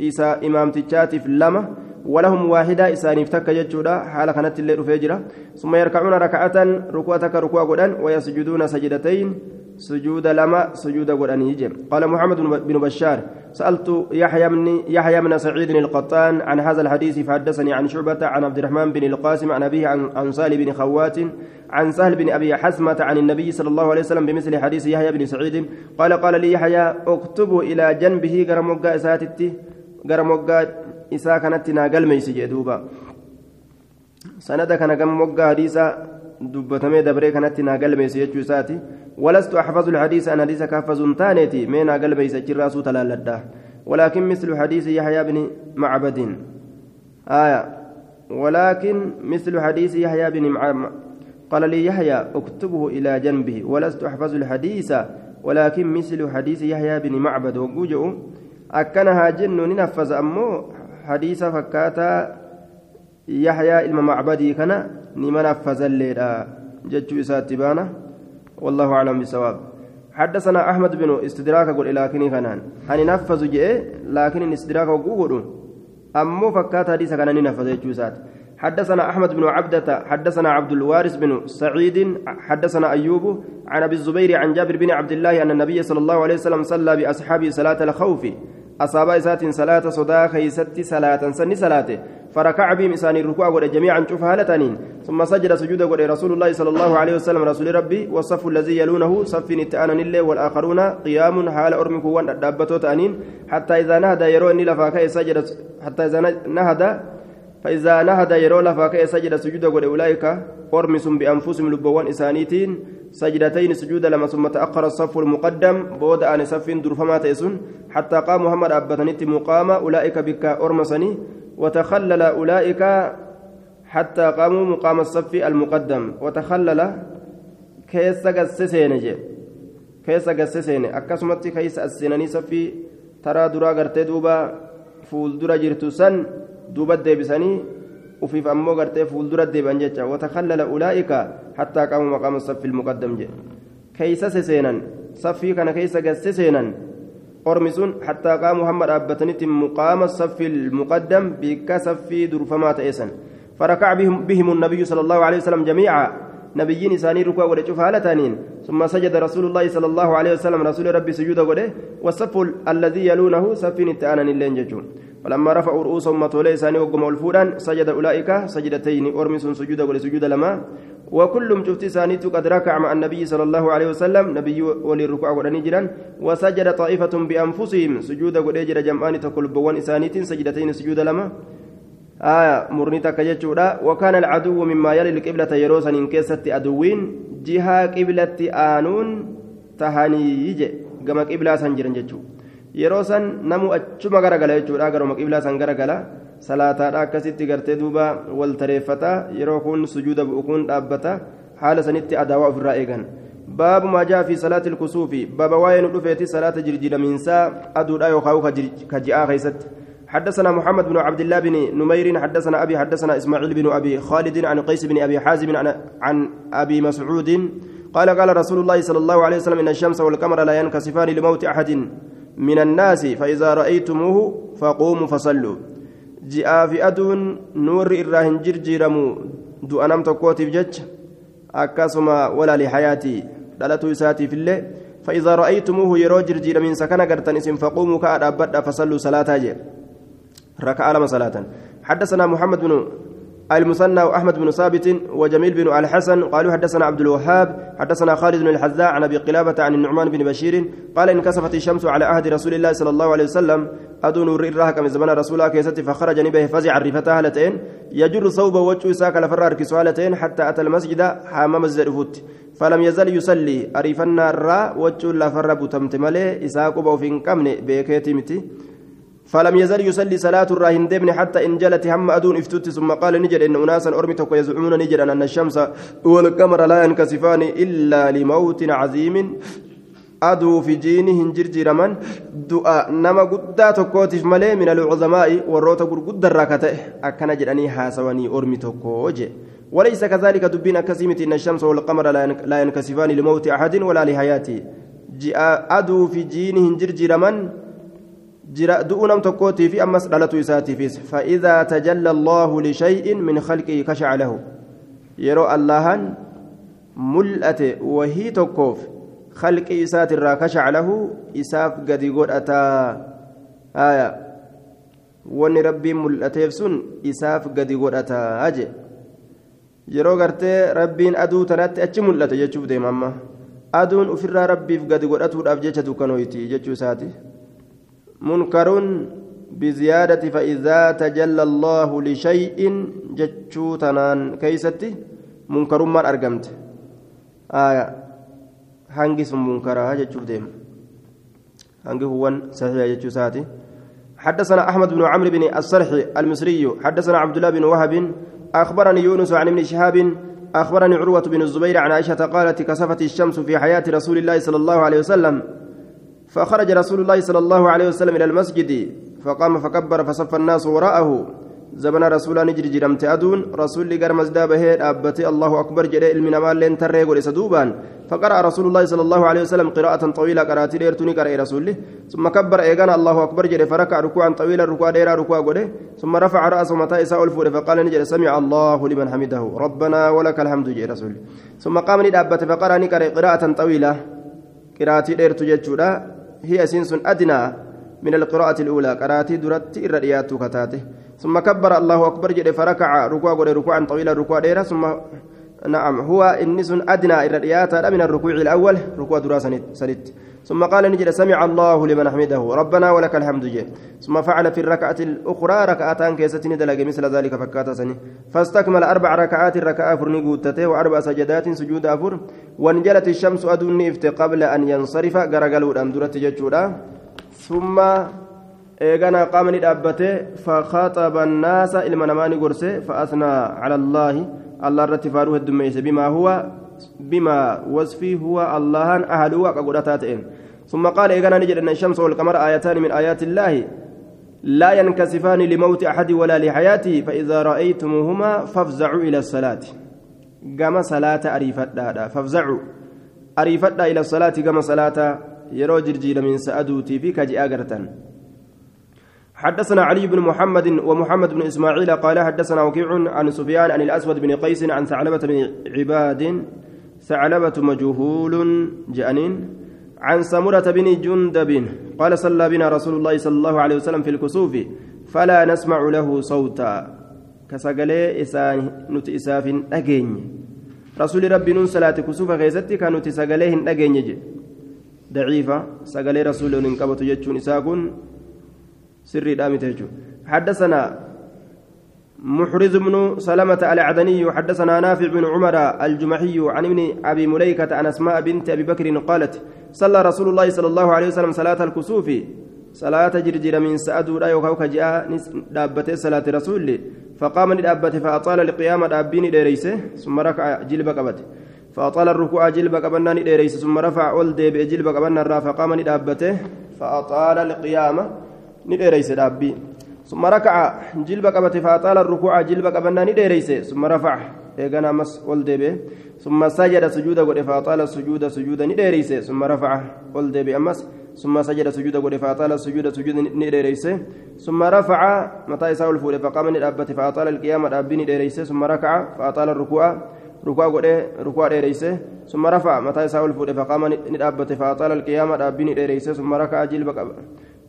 إسا إمام تجاتف لما ولهم واحدة إسانيف تكا جتشودا حال كانت الليل فيجرة ثم يركعون ركعة ركوعتك ركوع قدان ويسجدون سجدتين سجود لما سجود قدان يجب قال محمد بن بشار سألت يحيى من يحيى من سعيد القطان عن هذا الحديث فحدثني عن شعبة عن عبد الرحمن بن القاسم عن أبيه عن, عن سالم بن خوات عن سهل بن أبي حسمة عن النبي صلى الله عليه وسلم بمثل حديث يحيى بن سعيد قال قال لي يحيى اكتب إلى جنبه قرموقا إساتتي قرموقا isaa kanatti naa galmeeysi jee duuba sanada kana gama moggaa hadiisa dubbatamee dabree kanatti naa galmeeysi jechuu isaati walastu axfazu lhadiisa an hadiisa kaaffazuun taaneeti mee naa galmeeysa achirraasuu talaalladha ولكن مثل حديث يحيى بن معبد آية ولكن مثل حديث يحيى بن معبد قال لي يحيى اكتبه إلى جنبه ولست أحفظ الحديث ولكن مثل حديث يحيى بن معبد وجوء أكنها جن ننفذ أمو حديث فكاتا يحيى إلما معبدي كان نمن فزليدا جتشو إسات بانا والله أعلم بالصواب حدثنا أحمد بن استدراك قل لكن كانان أن نفذ جئ لكن استدراك وقول أمو فكات حديث كان ننفذ جتشو إسات حدثنا أحمد بن عبدة حدثنا عبد الوارث بن سعيد حدثنا أيوب عن أبي الزبير عن جابر بن عبد الله أن النبي صلى الله عليه وسلم صلى بأصحابه صلاة الخوف أصابا إسات صلاة صدا خيست صلاة سن صلاة. فركع بهم إسان الركوع قد جميعا شوف هالتانين ثم سجد سجود قد رسول الله صلى الله عليه وسلم رسول ربي والصف الذي يلونه صف نتآنا الليل والآخرون قيام حال أرمك وان دابتو تأنين. حتى إذا نهدى يرو إني لفاك سجد حتى إذا نهدى فإذا نهدى يرو لفاك سجد سجود قد أولئك أرمس بأنفسهم لبوان إسانيتين. سجدتين سجود لما ثم تأخر الصف المقدم بود أن صف درفما تيسون حتى قام محمد أبتنت مقام أولئك بك أرمسني وتخلل أولئك حتى قاموا مقام الصف المقدم وتخلل كيس قسسين كيس قسسين أكسمت كيس السناني صفي ترى درا قرتي دوبا فول درا جرتو سن دوبا ديبسني وفي أمو قرتي فول درا ديبان جتا وتخلل أولئك حتى قاموا مقام الصف المقدم جي كيس سسينا صفي كان كيس قسسينا أرمسون حتى قام محمد أبتنت مقام الصف المقدم بكسف درفما تيسن فركع بهم, بهم النبي صلى الله عليه وسلم جميعا نبيين إساني ركوع ورجوف هالتانين ثم سجد رسول الله صلى الله عليه وسلم رسول ربي سجود وله والصف الذي يلونه صف نتانا اللين ججون فلما رفعوا رؤوسهم متولي ثاني وقم الفودان سجد أولئك سجدتين أرمس سجود ولسجود لما. وكلهم شفت ثاني قد ركع مع النبي صلى الله عليه وسلم نبي وللركوع ونجرا وسجد طائفة بأنفسهم سجود وليجر جمعان تقول بوان ثانية سجدتين سجود لما. آية مرنيتا كجتشودا وكان العدو مما يلي القبلة يروسا إن كيست أدوين جهة قبلة آنون تهاني يجي قبلة سنجرن جتشو. Yeroo san namu achuma garagala jechuudha garuma qiblaa san garagala salaataadha akkasitti gartee duuba wal tareeffata yeroo kun sujuuda bu'u kun dhaabbata haala sanitti adaawaa ofirraa eegan baabu maa jaa fi salaati ilkusuufi baaba waa'ee nu dhufeeti salaata jirjiramiinsaa aduudha yookaan ka ji'aa keessatti حدثنا محمد بن عبد الله بن نمير حدثنا ابي حدثنا اسماعيل بن ابي خالد عن قيس بن ابي حازم عن, عن ابي مسعود قال قال رسول الله صلى الله عليه وسلم ان الشمس والقمر لا ينكسفان لموت احد من الناس فإذا رأيتموه فقوموا فصلوا. جاء في أدون نور إراهن جرجيرمو دو أنام تقوتي بجج أكاسما ولا لحياتي. دلتو يساتي في الله فإذا رأيتموه يرو جرجير من سكن قرتن اسم فقوموا كأدابت فصلوا صلاة جير ركع لما صلاة. حدثنا محمد بن المثنى وأحمد بن ثابت وجميل بن الحسن قالوا حدثنا عبد الوهاب حدثنا خالد بن الحذاء عن أبي قلابة عن النعمان بن بشير قال انكسفت الشمس على عهد رسول الله صلى الله عليه وسلم أدون الرها كم زمان رسول كيستي فخرج نبه فزع رفتها هالتين يجر صوب وجه ساك لفرار كسوالتين حتى أتى المسجد حامم الزرفوت فلم يزل يصلي. أريفنا الراء وجه لفر بتمتمله إساق وفين كمن بيكيتي متي. فلم يزل يصلي صلاة الراهن دبن حتى إن جلت هم أدون افتت ثم قال نجد إن أناسا أرمتك يزعمون نجد أن الشمس والقمر لا ينكسفان إلا لموت عظيم. أدو في جينه جرجر من؟ دعاء. نما قدا تكوتف ملي من العظماء والروت قد الراكته أكن جراني حاسواني أرمي تكوجي وليس كذلك دبين كسيمة إن الشمس والقمر لا ينكسفان لموت أحد ولا لحياته أدو في جينه جرجر من؟ Jira du'uu nam tokkootii fi ammas dhalatu isaatiifis fa'iidaa tajalla allahu lishay'in min khalqii kashaca lahu yeroo allahan mul'ate wahii tokkoof khalqii isaatirraa kashaca lahu isaaf gadi godhataa haya wanni rabbiin mul'ateef sun isaaf gadi godhataa je yeroo gartee rabbiin aduu tanatti achi mul'ate jechuuf deema amma aduun ufirraa rabbiif gadi godhatuudhaaf jecha dukkanoyti jechuu isaati منكر بزيادة فإذا تجلى الله لشيء جتشو تنان كيستي منكر ما أرقمت آية هنجس منكرها جتشو ديم هنجي هو صحيح جتشو ساتي حدثنا أحمد بن عمرو بن الصرحي المصري حدثنا عبد الله بن وهب أخبرني يونس عن ابن شهاب أخبرني عروة بن الزبير عن عائشة قالت كسفت الشمس في حياة رسول الله صلى الله عليه وسلم فخرج رسول الله صلى الله عليه وسلم إلى المسجد فقام فكبر فصف الناس وراءه. زمن رسول نجري جرمت أدون رسول لقر مزدا به أبتي الله أكبر جري المنا مال لين تريق ولسدوبان فقرأ رسول الله صلى الله عليه وسلم قراءة طويلة قرأت ليرتني قرأ رسوله ثم كبر إيقان الله أكبر جري فركع ركوعا طويلا ركوع ديرا ركوع قده. ثم رفع رأسه متى إساء فقال نجري سمع الله لمن حمده. ربنا ولك الحمد جري رسوله ثم قام ندابت فقرأ نقرأ قراءة طويلة. قراءتي ديرت جتشولا هي سنس أدنى من القراءة الأولى. قراتي درت الرئيات كتاته ثم كبر الله أكبر جد فركع ركوع ركوعا طويلا ركوع ديرا ثم نعم هو النس أدنى الرئيات من الركوع الأول ركوع دراسة سنت ثم قال نجد سمع الله لمن حمده ربنا ولك الحمد جي ثم فعل في الركعة الأخرى ركعتان كيستين دلق مثل ذلك فكات سني فاستكمل أربع ركعات ركعة فرني قوتته وأربع سجدات سجود أفر. وانجلت الشمس أدوني إفت قبل أن ينصرف قرقلوا الأمدرة ججودا. ثم إيغانا قام ندابته فخاطب الناس إلما نماني فأثنى على الله. الله رتفاروه الدميس بما هو بما وصفي هو الله أهله وقدرتاتين ثم قال إيغانا نجد أن الشمس والقمر آيتان من آيات الله لا ينكسفان لموت أحد ولا لحياته فإذا رأيتموهما فافزعوا إلى الصلاة. قام صلاة أريفت فافزعوا. أريفت إلى الصلاة قام صلاة يرو جرجيل من سأدوتي في كجي أغرتن. حدثنا علي بن محمد ومحمد بن إسماعيل قال حدثنا وكيع عن سفيان عن الأسود بن قيس عن ثعلبة بن عباد ثعلبة مجهول جانين عن سمرة بن جندب قال صلى بنا رسول الله صلى الله عليه وسلم في الكسوف فلا نسمع له صوتا. كسجلي إسان نت إساف أجين. رسول ربي نون صلاة كسوف غيزتي كانوا تسجليهن أجين ضعيفة. سجلي رسول ننقبت يجون إساكون سري دامي حدثنا محرز بن سلمة العدني حدثنا نافع بن عمر الجمحي عن ابن أبي مليكة عن أسماء بنت أبي بكر قالت صلى رسول الله صلى الله عليه وسلم صلاة الكسوف. صلاة جرجر من سأد لا يوكوك جاء دابته صلاة رسول فقام دابته فأطال القيام دابين ديريسه ثم ركع جلب قبته. فأطال الركوع جلب قبنا ديريسه ثم رفع أول ديب جلب قبنا فقام دابته فأطال القيام نديريسه دابين ثم ركع جلب قبته فأطال الركوع جلب قبنا نديريسه ثم رفع eegana ammas ol deebi'e summa sajada sujuuda godhe faaxaala sujuuda sujuuda ni dheereyse summa rafaca ol deebi'e ammas summa sajada sujuuda godhe faaxaala sujuuda sujuuda ni dheereyse summa rafaca mataa isaa ol fuudhe faqaama ni dhaabbate faaxaala alqiyaama dhaabbii ni dheereyse summa rakaca faaxaala ruku'a ruku'a godhe ruku'a dheereyse summa rafaca mataa isaa ol fuudhe faqaama ni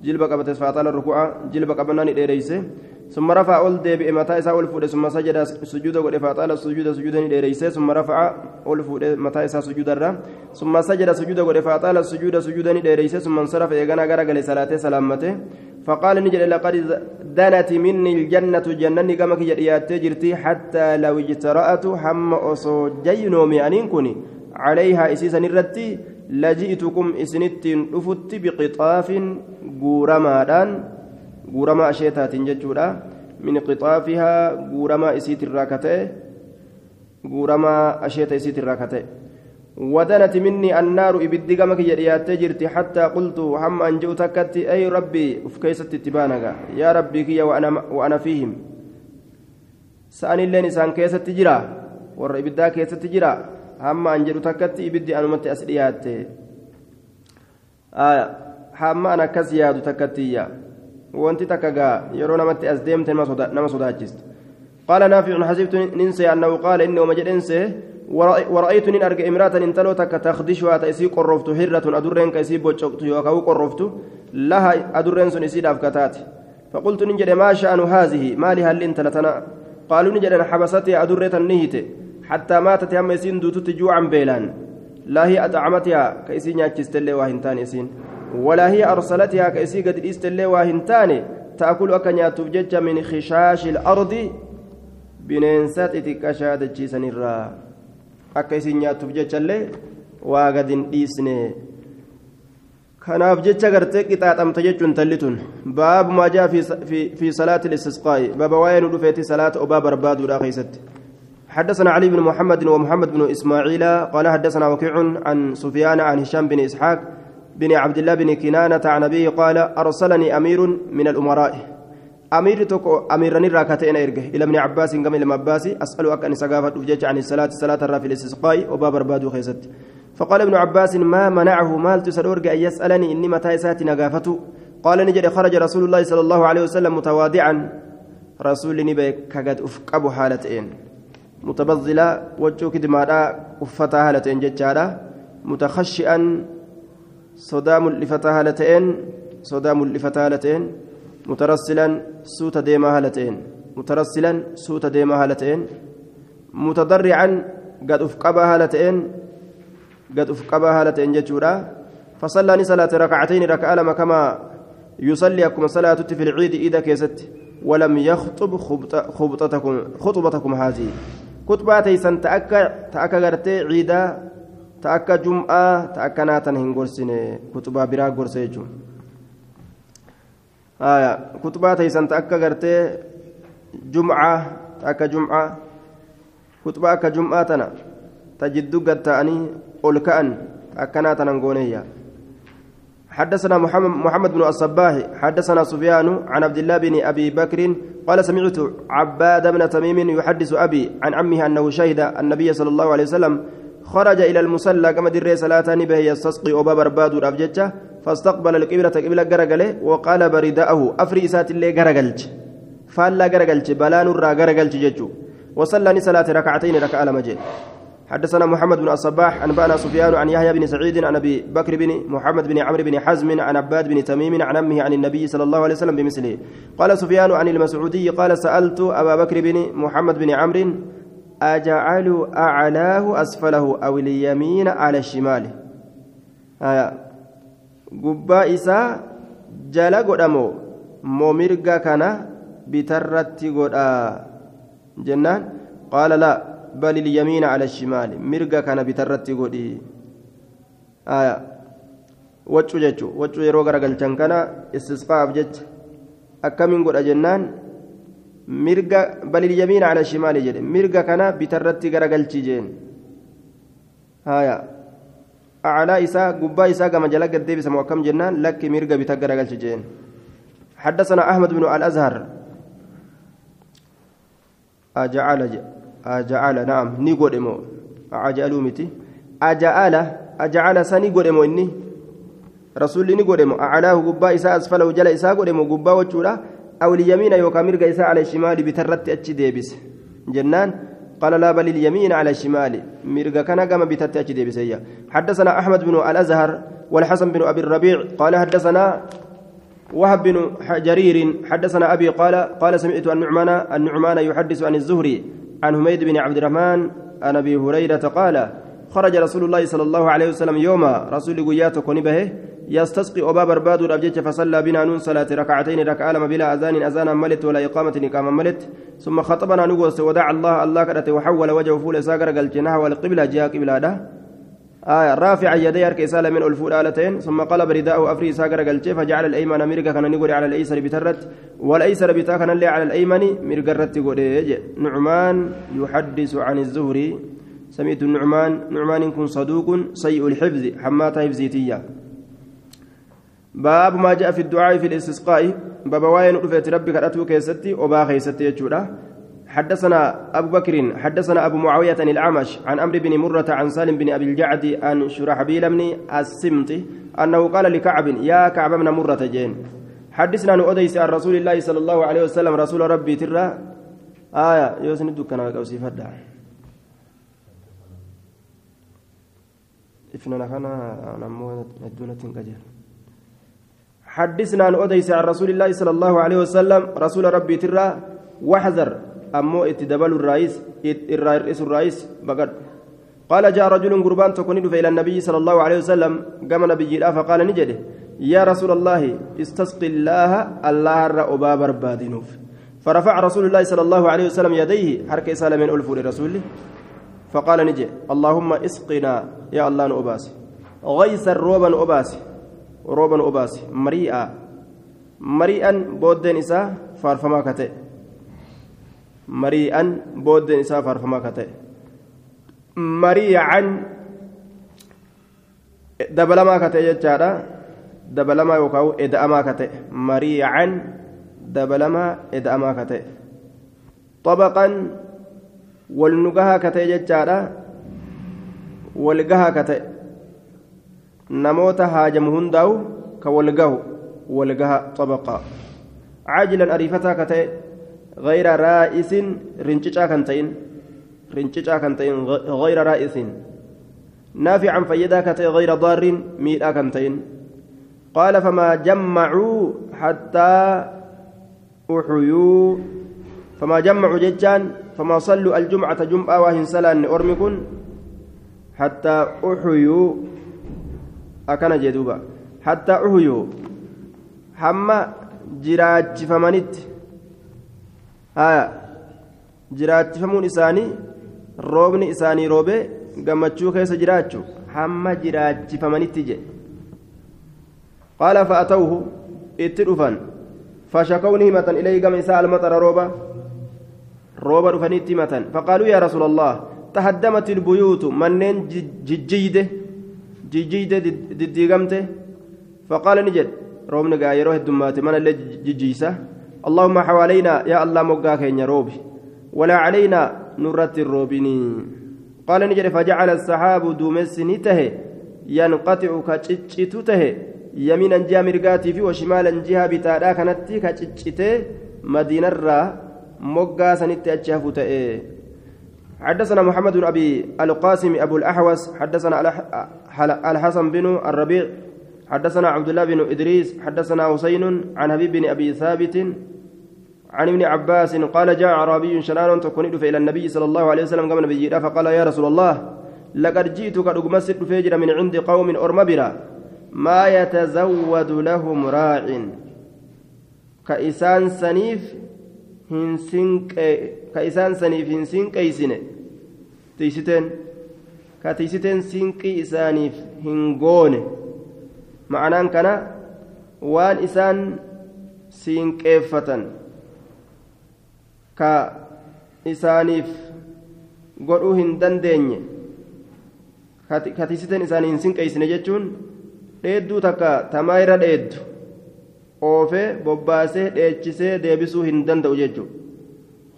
qabate faaxaala ruku'a jilba qabannaa ni dheereyse ثم رفع أول ديب متى إساء أول فود ثم سجد سجود قد فأطال السجود سجودا إليس ثم رفع أول فود متى إساء سجود الرا. ثم سجد سجود قد فأطال السجود سجودا إليس ثم انصرف يغنى غرق لصلاة سلامته. فقال نجل لقد دنت مني الجنة جنني كما كجريات جرتي حتى لو اجترأت حم أصو جينومي أنين كوني. عليها إسيسا نرتي. لجئتكم إسنتين أفت بقطاف jechuudha min qixaafihaa guuramaa isiitirraa kata'e guuramaa asheeta isiitirraa kata'e wadanati minni annaaru ibiddi gama kiyya dhiyaattee jirti hattaa qultu hamma an je'u takkatti ay rabbii uf keessatti itti baanaga yaa rabbii kiyya wa ana fiihim sa'anilleen isaan keessatti jira warra ibiddaa keessatti jira hamma an jedhu takkatti ibiddi anumatti as dhiyaatte hamma an akkas yaadu takkattiiyya wanti takka gaa yeroo namatti as deemte nama sodaachista qaala naaficun xasibtu ninse annahu qaala inni oma jedhense ورأيت نين أرجع امرأة انتلو تك تخدشها تأسي قرفت هرة أدرين كأسي بوشقت يوكاو قرفت لها أدرين سن إسيد أفكتات فقلت نجد ما شأن هذه ما لها اللي انت لتنا قالوا نجد حبستي أدريت النهت حتى ماتت هم يسين دوتت جوعا بيلان لا هي أطعمتها كأسي نياتشست اللي واهنتان يسين ولا هي أرسلتها كأسي قد إستلي واهنتان تأكل أكنيات جج من خشاش الأرض بننسات الرا akka isin nyaattuuf jechallee waa gad hin dhiisne kanaaf jecha gartee qixaaxamte jechuun talli tun baabu maa jaa fi salaati listisqaa'i baaba waa'ee nu dhufeeti salaata obaa barbaaduudha keessatti حدثنا علي بن محمد ومحمد بن إسماعيل قال حدثنا وكيع عن سفيان عن هشام بن إسحاق بن عبد الله بن كنانة عن أبيه قال أرسلني أمير من الأمراء. أمير تكو أمير راكتين إرجع إلى ابن عباس كم إلى عباس. أسأل أكن سقافة وجج عن الصلاة. صلاة الرا في الاستسقاء وباب ربادو خيست فقال ابن عباس ما منعه مال تسرورج أن يسألني إني متى ساتي نقافته قال نجد خرج رسول الله صلى الله عليه وسلم متواضعا. رسول نبي كقد أفقب حالتين. متبذلا وجهك دماء أفتها هالتين ججارة متخشئا صدام لفتها هالتين صدام لفتها هالتين مترسلا سوت ديما هالتين مترسلا سوت ديما هالتين متضرعا قد أفقبها هالتين قد أفقبها هالتين ججورا فصلى صلاة ركعتين ركعة لما كما يصلي أكم صلاة في العيد إذا كيست. ولم يخطب خطبتكم خطبتكم هذه. خطبة تيسن تأكا تأكا غرتي عيدا تأكا جمعة تأكا ناتن هنغرسين خطبة برا غرسيجو آية كتبة تيسن تأكا غرتي جمعة تأكا جمعة كتبة أكا جمعة تنا تجدو قد تأني أولكأن أكنا تنغونيا حدثنا محمد, محمد بن الصباح حدثنا سفيان عن عبد الله بن أبي بكر قال سمعت عباد بن تميم يحدث أبي عن عمه أنه شهد النبي صلى الله عليه وسلم خرج إلى المصلى كما دري صلاة به يستسقي أبا برباد الأبججة فاستقبل القبلة قبلة غرغلة وقال برداءه أفري سات اللي غرغلج. فالا غرغلج بلان الرا غرغلج ججو. وصلى صلاة ركعتين ركعة لمجي حدثنا محمد بن الصباح أنبأنا سفيان عن يحيى بن سعيد عن أبي بكر بن محمد بن عمرو بن حزم عن عباد بن تميم عن أمه عن النبي صلى الله عليه وسلم بمثله. قال سفيان عن المسعودي قال سألت أبا بكر بن محمد بن عمرو أجعل أعلاه أسفله أو اليمين على الشمال؟ آية. قبا إسا جلا قدامو مومرقا كان بترتي قدا. جنان. قال لا. بل اليمين على الشمال. مرقا كان بترتي قدي. آية. وجو جتشو وجو يرو غرغلچن كان استسقاء جت أكمن قد جنان مرقا بل اليمين على الشمال جد مرقا كان بترتي غرغلچي جين آية. أعلى إساء قبا إساء كما جلق الديبس موكم جنان. لك مرقا بتغرغلچي جين حدثنا أحمد بن الأزهر. أجعل aja'ala naam ni godhe moo aja'aluu miti aja'ala aja'ala sani godhe moo inni rasuulli ni godhe moo acalaahu gubbaa isaa asfalahu jala isaa godhe moo gubbaa wachuudha awliyamiina yookaan mirga isaa ala shimaali bitarratti achi deebise jennaan قال لا بل اليمين على الشمال مرقا كان قام بتتأتي ديبسية حدثنا أحمد بن الأزهر والحسن بن أبي الربيع قال حدثنا وهب بن جرير حدثنا أبي قال قال سمعت النعمان النعمان يحدث عن الزهري عن حميد بن عبد الرحمن عن أبي هريرة قال خرج رسول الله صلى الله عليه وسلم يوما رسول قيات كونبه يستسقي أبا برباد الأبجيج فصلى بنا نون صلاة ركعتين ركعة لما بلا أذان أذانا ملت ولا إقامة إقامة ملت. ثم خطبنا نقوس ودع الله الله كرت وحول وجهه فول ساقر قال جناح والقبلة جاء قبلة آية رافع يدي أرك إسالة من ألفول آلتين ثم قلب رداءه أفري ساقر قال فجعل الأيمن مرقة كان نقول على الأيسر بترت والأيسر بتا اللي على الأيمن مرقة رت نعمان يحدث عن الزهري سميت النعمان نعمان كن صدوق سيء الحفظ حمات حفظيتية. باب ما جاء في الدعاء في الاستسقاء باب واين رفعت ربك أتو كيستي وبا خيستي يجودا حدثنا أبو بكر حدثنا أبو معاوية الأعمش عن أمر بن مرة عن سالم بن أبي الجعد عن شرحبيل بن السمط أنه قال لكعب يا كعب بن مرة جين حدثنا عن أديس عن رسول الله صلى الله عليه وسلم رسول ربي ترى. آية يوسن الدكان وقوسي فدا. إفنا نخنا نمو الدونة كجل حدثنا عن أديس عن رسول الله صلى الله عليه وسلم رسول ربي ترى واحذر ammoo itti dabalu irraa hir'isu irraayis baqadhu قال جاء رجل قربان تكون إلى النبي صلى الله عليه وسلم قام نبي فقال نجده يا رسول الله استسقي الله الله الرأبا بربادنوف فرفع رسول الله صلى الله عليه وسلم يديه حركة سالم من ألف لرسول فقال نجي اللهم اسقنا يا الله نؤباسي غيث الروبا نؤباسي روبا نؤباسي مريئا مريئا بودن إسا فارفما كتئ marii'an booddeen isaa faarfamaa ka ta'e marii'an dabalamaa ka ta'e jechaadha dabalamaa yookaan eda'amaa ka ta'e marii'an dabalamaa eda'amaa ka ta'e xabaqan wal nugahaa ka ta'e jechaadha wal gahaa ka ta'e namoota haajamu hundaa'u ka wal gahu wal gaha xabaqaa caajilan ariifataa ka ta'e غير رائس رنشيشا كنتين رنشيشا كنتين غير رائس. نافعا فيدا كتي غير ضار ميلا كنتين قال فما جمعوا حتى أحيوا. فما جمعوا ججان فما صلوا الجمعة جمعة وهن سلان أرمكن حتى أحيوا. أكن جدوبا. حتى أحيوا. حما جراج فمنت jiraachifamuun isaanii roobni isaanii roobee gammachuu keessa jiraachuu hamma jiraachifamanitti jedhe qaala fa'atawuhu itti dhufan fashakawni himatan ilayhi gama isaa almaxara rooba. Rooba dhufaniitti himatan. Faqaaluu yaa rasuula allah tahaddamat ilbuyuutu manneen jijjiide jijjiide diddiigamte. Faqaala ni jedhe. Roobni gaa yeroo heddummaate mana illee jijjiisa اللهم حوالينا يا الله مقاك يا روبي ولا علينا نرت الروبيني قال نجري فجعل السحاب دومسنته ينقطع كتشتته يمينا جهة مرقاتي في وشمالا جهة بتادا كانت كتشته مدينة را sanitti achi hafu ta'e. حدثنا محمد بن أبي القاسم أبو الأحوس حدثنا الحسن بن الربيع حدثنا عبد الله بن إدريس حدثنا حسين عن حبيب بن أبي ثابت عن ابن عباس قال جاء عربي شنان تكون إلى النبي صلى الله عليه وسلم قبل نبي فقال يا رسول الله لقد جئتك أقمست فجر من عند قوم أرمبرا ما يتزود لهم راع. كإسان سنيف هنسنك كإسان سنيف هنسنك إيسنة. تيستين. كتيستين سنكي إسانيف هنغونه ma'anaan kana waan isaan siinqeeffatan ka isaaniif godhuu hin dandeenye katisiten isaanii hin sinqeessine jechuun dheedduu takka tamaa irra dheeddu oofee bobbaasee dheechisee deebisuu hin danda'u jechuudha.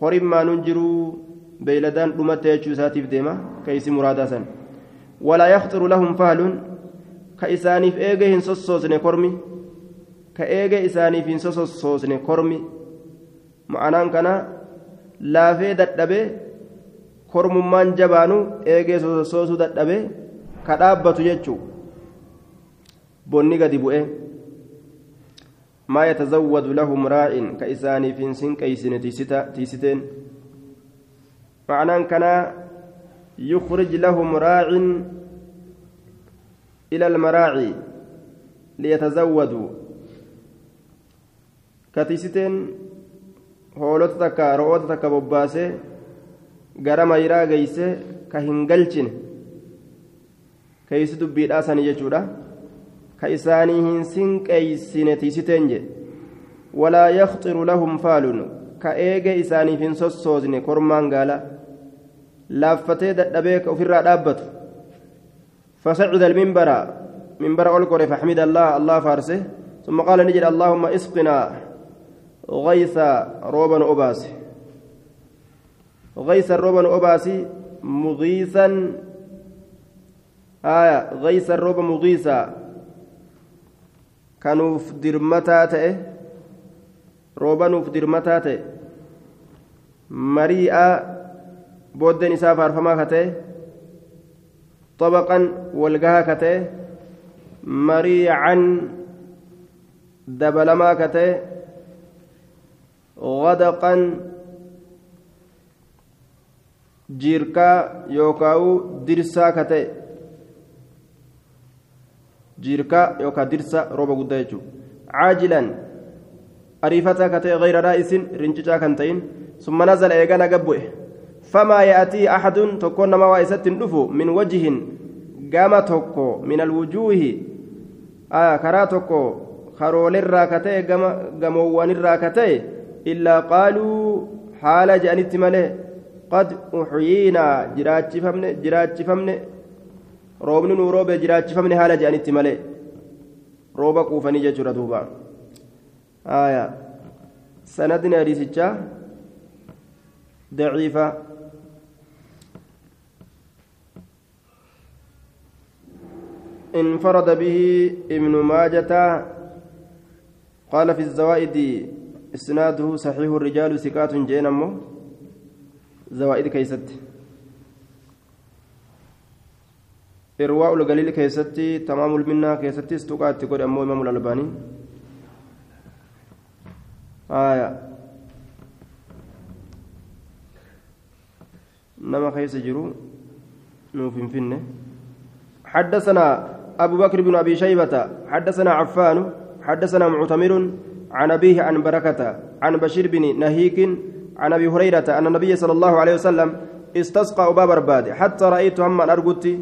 Horiin maanuun jiruu beeyladaan dhumatti jechuu isaatiif deema keeysi muraadaa san walaa yaqxiru lahum faaluun ka isaaniif eega hin sossoosne kormi. Ka eega isaaniif hin sossoosne kormi. Ma'anaan kana laafee dadhabe kormummaan jabaanu eegee sossoosuu dadhabe ka dhaabbatu jechuu. Bonni gadi bu'ee maa yata zawwadu lahum raa'in? Ka isaaniif hin sinqeysine tiisiteen. Ma'anaan kana yukrij lahum raa'in إلى المراعي ليتزودوا geeyse ka hin galchine keeysi dubbiidhaa sanii jechuudha ka isaanii hin sinqeeysine tiisiteen jedhe walaa yaxxiru lahum faalun ka eege isaaniif hin sossoosne kormaan gaala laaffatee dadhabee ka ofirraa dhaabbatu فصعد المنبر منبر أولكور فحمد الله الله فارسه. ثم قال نجد اللهم اسقنا غيث روبا أباسي. غيث روبا أباسي مغيثا. آية غيث الروبا مغيثا. كانوا في درمتا تأه. روبا نوف درمتا تأه. مريئة بودن إساء فارفما كتأه طبقا والقها كتأه مريعا دبلما كتأه غدقا jiirkaa yookaan dirsaa ka ta'e jiirkaa yookaan dirsa rooba guddaa jechuudha caajilan ariifataa ka ta'e gayraadhaa isin rincicaa kan ta'in nazala eegana gabbu'e famaa ya'atii axadun tokkoon namaa waa isatti hin dhufu min wajihin gama tokko min alwujuuhi karaa tokko karoolerraa ka ta'e gamoowwanirraa ka ta'e illaa qaaluu haala je'anitti malee qad uxyiinaa jiraachifamne jiraachifamne roobni nuu roobe jiraachifamne haala je'anitti malee rooba quufanii jechuudha duuba aya sanadni hadiisichaa daciifa انفرد به ابن ماجة. قال في الزوائد إسناده صحيح الرجال سكات جينمو زوائد كيست. إرواء القليل كيستي تمام المنة كيستي استقات تقول أمو إمام الألباني. آية. نما كيس جرو نوفين فينة. حدثنا أبو بكر بن أبي شيبة حدثنا عفان حدثنا معتمر عن أبيه عن بركة عن بشير بن نهيك عن أبي هريرة أن النبي صلى الله عليه وسلم استسقى أبا برباد حتى رأيت هم أرجت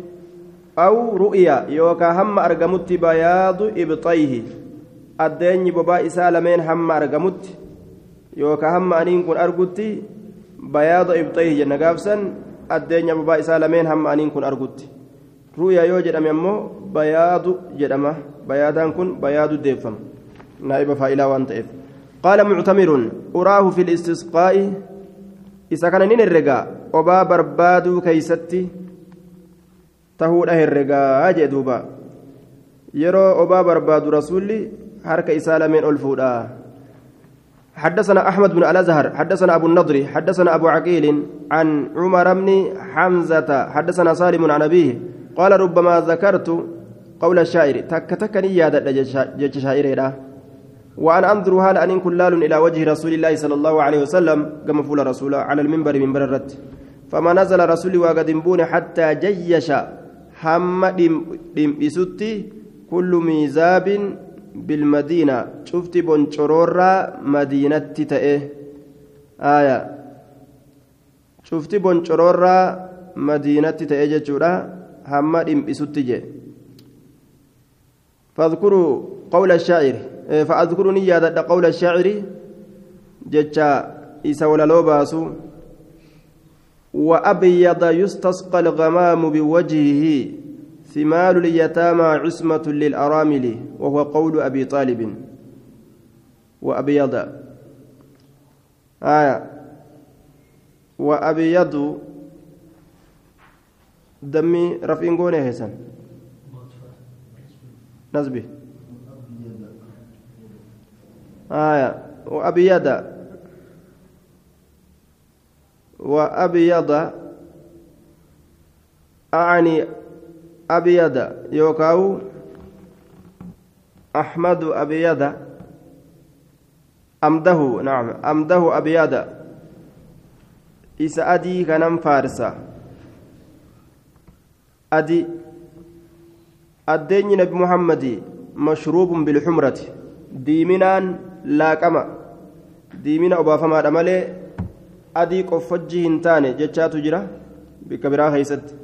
أو رؤيا يوكا هم أرجمت بياض إبطيه. الدين بابا إسالمين هم أرجمت يوكا هم أنين كن أرجت بياض إبطيه جنة قابسا الدين بابا إسالمين هم أنين كن أرجت رؤيا يوجد أمامه بياض جدمه بياضان كن بياض ديفم نائب فائلة وانتئف قال معتمر أراه في الاستسقاء إذا كان نين الرقاء أبا بربادو كيستي تهود أهل الرقاء جدوبا يرى أبا بربادو رسولي harka isaa lameen ol fuudha حدثنا أحمد بن الأزهر حدثنا أبو النضر حدثنا أبو عقيل عن عمر بن حمزة حدثنا سالم عن أبيه قال ربما ذكرت قول الشاعر تك تك نيادة جج شاعر وأنا أنظر هل أن كلال إلى وجه رسول الله صلى الله عليه وسلم كما فول رسول على المنبر من بررت فما نزل رسولي وقد حتى جيش هم دم كل ميزاب بالمدينة. شفت بونشورورا مدينة تأه آية. شفت بونشورورا مدينة تأه جتشورا. هم دم بسوتي فاذكروا قول الشاعر فأذكروا نيادة قول الشاعر جتشا إسا ولا لو باسو وأبيض يستسقى الغمام بوجهه ثمال اليتامى عصمة للأرامل وهو قول أبي طالب وأبيض آية وأبيض دمي رفين قوني هيسن نزبي آية. وأبيض وأبيض أعني أبيض يوكاو. أحمد أبيض أمده. نعم. أمده أبيض إسا أدي كنم فارسا أدي الدين نبي محمد مشروب بالحمرة. ديمنان لاكما ديمنا أبافما دمالي. أدي قفجي هنتاني جتشاتو جرا. بكبرا خيست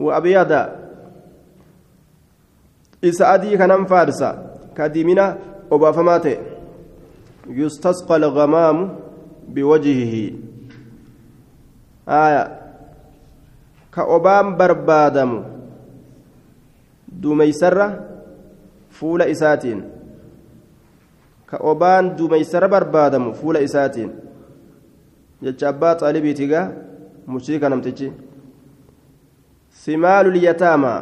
وأبيض إسا أدي كنم فارسا. كديمنا أبافمات يستسقى الغمام بوجهه. آية كأبام بربادم dumeysarra fuula isaatiin ka obaan dumeysarra barbaadamu fuula isaatiin jecha abbaa xaalibiitigaa mushriika namtichi simaalu lyataamaa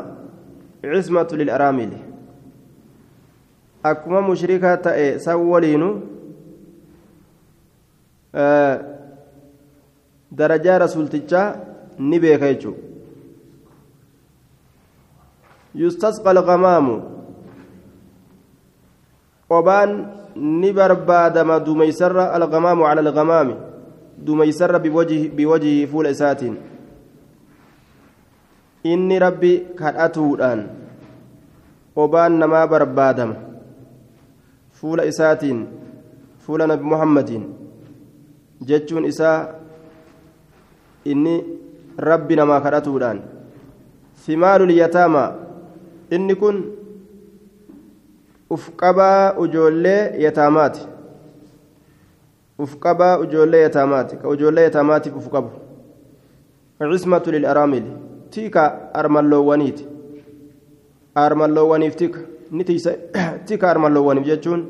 cismatu lilaraamili akkuma mushrikaa ta'e san waliinu darajaa rasuultichaa ni beeka jechuu يستسقى الغمام وبان نبربادم دميسر الغمام على الغمام دميسر بوجه بوجه فول إسات إني ربي كأتودان وبان نما بربادم فول إسات فول نبي محمد جتشون إساء إني ربي نما كأتودان ثمار اليتامى inni kun uf qabaa ujoollee yataamaati uf qabaa ujoollee yataamaati ka ujoollee yataamaatiif uf qabu cismatu lilaraamili tika armalloowwaniiti armalloowwaniif tika ni tiisa tika armalloowwaniif jechuun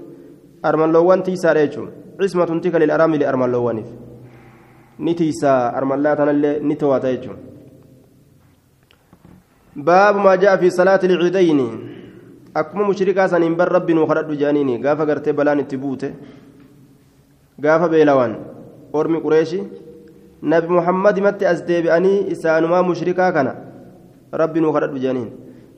armalloowwan tiisaadha jechuun cismatun tika lilaraamili armalloowwaniif ni tiisa armallaa tanallee ni to'ata jechuun. باب ما جاء في صلاة العيدين أكما مشركا سنين بر ربي وخرج جانيني قافا قرتي بلان التبوته قافا بيلوان أرمي قريشي نبي محمد مت أزدي بأني إسانما مشركا كان ربي وخرج جانين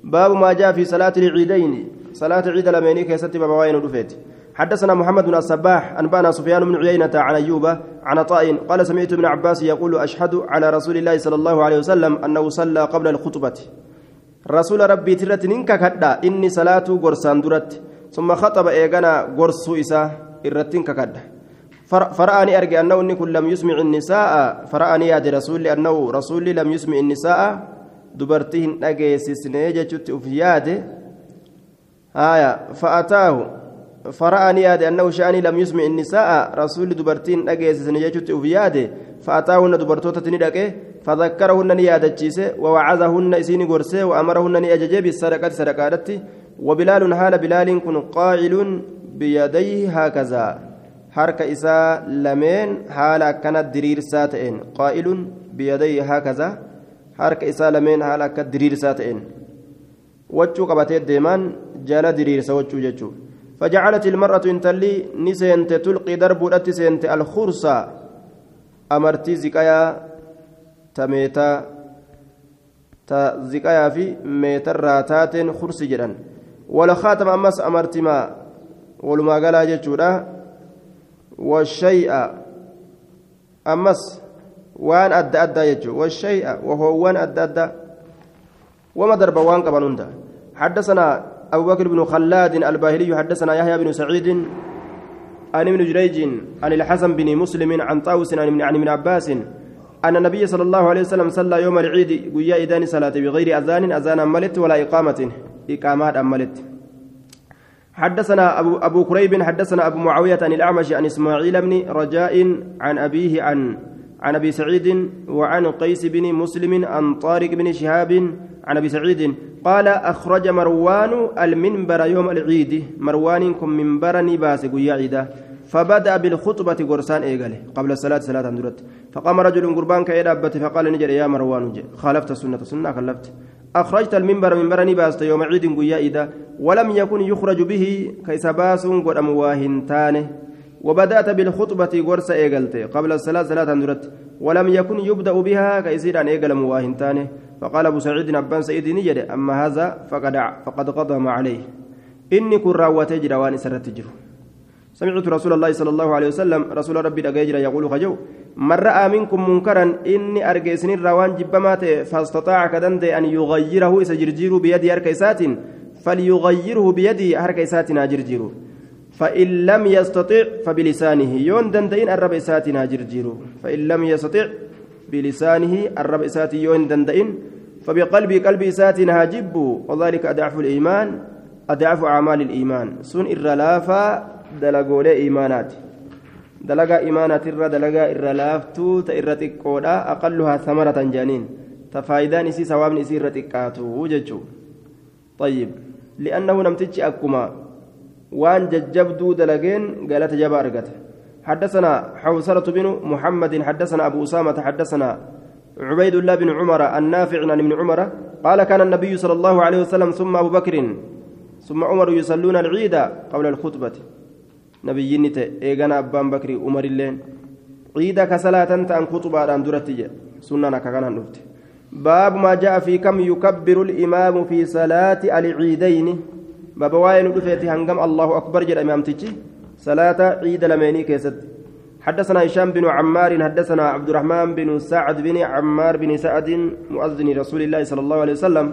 باب ما جاء في صلاة العيدين صلاة عيد الأميني كيستي بابا وين ودفيت حدثنا محمد بن الصباح أنبانا سفيان بن عيينة عن أيوب عن عطاء قال سمعت ابن عباس يقول أشهد على رسول الله صلى الله عليه وسلم أنه صلى قبل الخطبة. رسول ربي ترت ننكا كدا إني صلاة غرسان درت. ثم خطب إيغانا غرسو إسا إرتين كدا. فرآني أرجع أنه إني كل لم يسمع النساء. فرآني يا رسول أنه رسول لم يسمع النساء. دبرتين أجيسسني جت أفياد آية فأتاه. فرأني ياد أنه شأني لم يسمع النساء رسول دبرتين أجيسسني جت أفياد فأتاهن دبرتوتة ندقه فذكرهن نيادتشيس ووعظهن إسين قرسه وأمرهن نيأججي بالسرقة سرقادتي وبلال حال بلال كن قائل بيديه هكذا. حرك إساء لمن حال كانت درير ساتئن. قائل بيديه هكذا. حرك إساء لمن حال كانت درير ساتئن. وجو قبتي الديمان جال درير سوجو ججو فجعلت المرأة انتلي نسنت تلقي درب سنت الخرصة. أمرتي زكايا تميتا. تزكايا في ميتر راتات خرس جدا. ولا خاتم أمس أمرتي ما ولما قال جتشورا والشيء أمس وان أدى أدى يجو والشيء وهو وان أدى أدى وما درب وان قبل حدثنا أبو بكر بن خلاد الباهلي حدثنا يحيى بن سعيد عن ابن جريج عن الحسن بن مسلم عن طاوس عن ابن عباس أن النبي صلى الله عليه وسلم صلى يوم العيد ويا إذان صلاة بغير أذان أذان أملت ولا إقامة؟ إقامات أملت حدثنا أبو, أبو كريب حدثنا أبو معاوية عن الأعمش عن إسماعيل بن رجاء عن أبيه عن عن أبي سعيد وعن قيس بن مسلم عن طارق بن شهاب عن أبي سعيد قال أخرج مروان المنبر يوم العيد. مروان كم منبر نباس عيدا. فبدأ بالخطبة قرسان ايغله قبل الصلاة صلاة درت فقام رجل قربان كيدابت فقال نجر يا مروان خالفت السنة سنة خلفت. أخرجت المنبر منبر نباست يوم عيد قيا ولم يكن يخرج به كيسباس قد أمواهنتانه وبدأت بالخطبة غرس إيجلت قبل الصلاة صلاة درت ولم يكن يبدأ بها كيسير أن إيجل مواهنتانه فقال أبو سعيد أبان سعيد نجد أما هذا فقد فقد قضى عليه. إني كن راوت جرى وان سرت جرو. سمعت رسول الله صلى الله عليه وسلم رسول ربي دقيجر يقول خجو من رأى منكم منكرا إني أرجسن الروان جبمات فاستطاع كدند أن يغيره إسجرجير بيدي أركيسات فليغيره بيدي أركيسات ناجرجيرو فإن لم يستطع فبلسانه. يون دندين الرب إساتنا جرجيرو فإن لم يستطع بلسانه الرب إساتي يون دندين فبقلبي قلبي إساتنا هاجب وذلك أضعف الإيمان أضعف أعمال الإيمان. سن إرلافا دلقول إيمانات دلقا إيمانات إر دلقا إرلافتو تإرتك قولا أقلها ثمرة جانين. تفايدان إسي سواب إسي إرتكاتو وججو. طيب. لأنه نمتج أكما. وان ججبدو دلقين قالت جبا حدثنا حوسرة بن محمد حدثنا أبو أسامة حدثنا عبيد الله بن عمر النافع عن ابن عمر قال كان النبي صلى الله عليه وسلم ثم أبو بكر ثم عمر يصلون العيد قبل الخطبة. نبي نت إيغانا أبان بكر عمر اللين. عيد كصلاة أن خطبة أن درتي سنة كان نفت باب ما جاء في كم يكبر الإمام في صلاة العيدين. بابا واين دفيتي هنقم الله أكبر جل إمامتي صلاة عيد لميني كيست. حدثنا هشام بن عمار حدثنا عبد الرحمن بن سعد بن عمار بن سعد مؤذن رسول الله صلى الله عليه وسلم.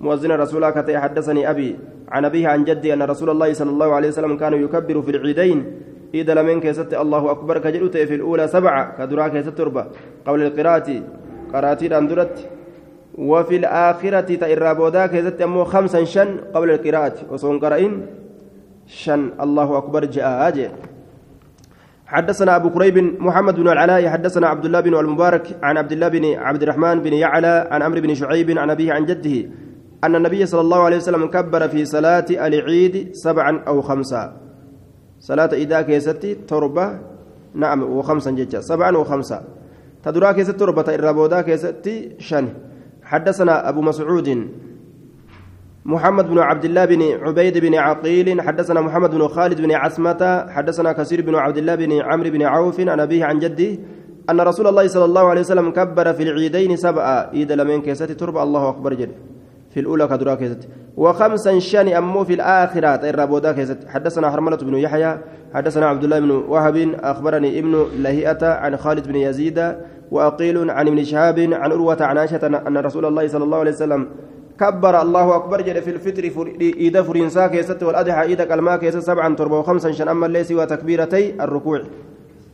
مؤذن رسول الله حدثني أبي. عن أبيه عن جدي أن رسول الله صلى الله عليه وسلم كان يكبر في العيدين. عيد لمن كيست؟ الله أكبر. كجلوت في الأولى سبعة. كدراك كيست قبل القراءة. قراتي أندرت وفي الآخرة تإرابودا كيزت أمو خمسا شن قبل القراءة. وصون قرأين شن. الله أكبر. جاء أجي. حدثنا أبو كريب محمد بن العلاء. حدثنا عبد الله بن المبارك عن عبد الله بن عبد الرحمن بن يعلى عن عمرو بن شعيب عن أبيه عن جده أن النبي صلى الله عليه وسلم كبر في صلاة العيد سبعا أو خمسا. صلاة إذا كيستي تربة. نعم وخمسا ججا سبعا وخمسا. تدرا كيست تربة. إرابودا كيستي شن. حدثنا أبو مسعود محمد بن عبد الله بن عبيد بن عقيل حدثنا محمد بن خالد بن عسمة حدثنا كثير بن عبد الله بن عمرو بن عوف عن أبيه عن جده أن رسول الله صلى الله عليه وسلم كبر في العيدين سبعة إيد لمن كيست تربة الله أكبر جد في الأولى كدرا كيست وخمسا شان أمو في الآخرة. الرابودا كيست حدثنا حرملة بن يحيى حدثنا عبد الله بن وهب أخبرني ابن لهيئة عن خالد بن يزيد وأقيل عن ابن شهاب عن أروة عن عائشة أن رسول الله صلى الله عليه وسلم كبر الله أكبر جل في الفطر إيدا فرنسا كيست والأضحى إيدا كلمة كيست سبعا تربة وخمسا شن أما ليس وتكبيرتي الركوع.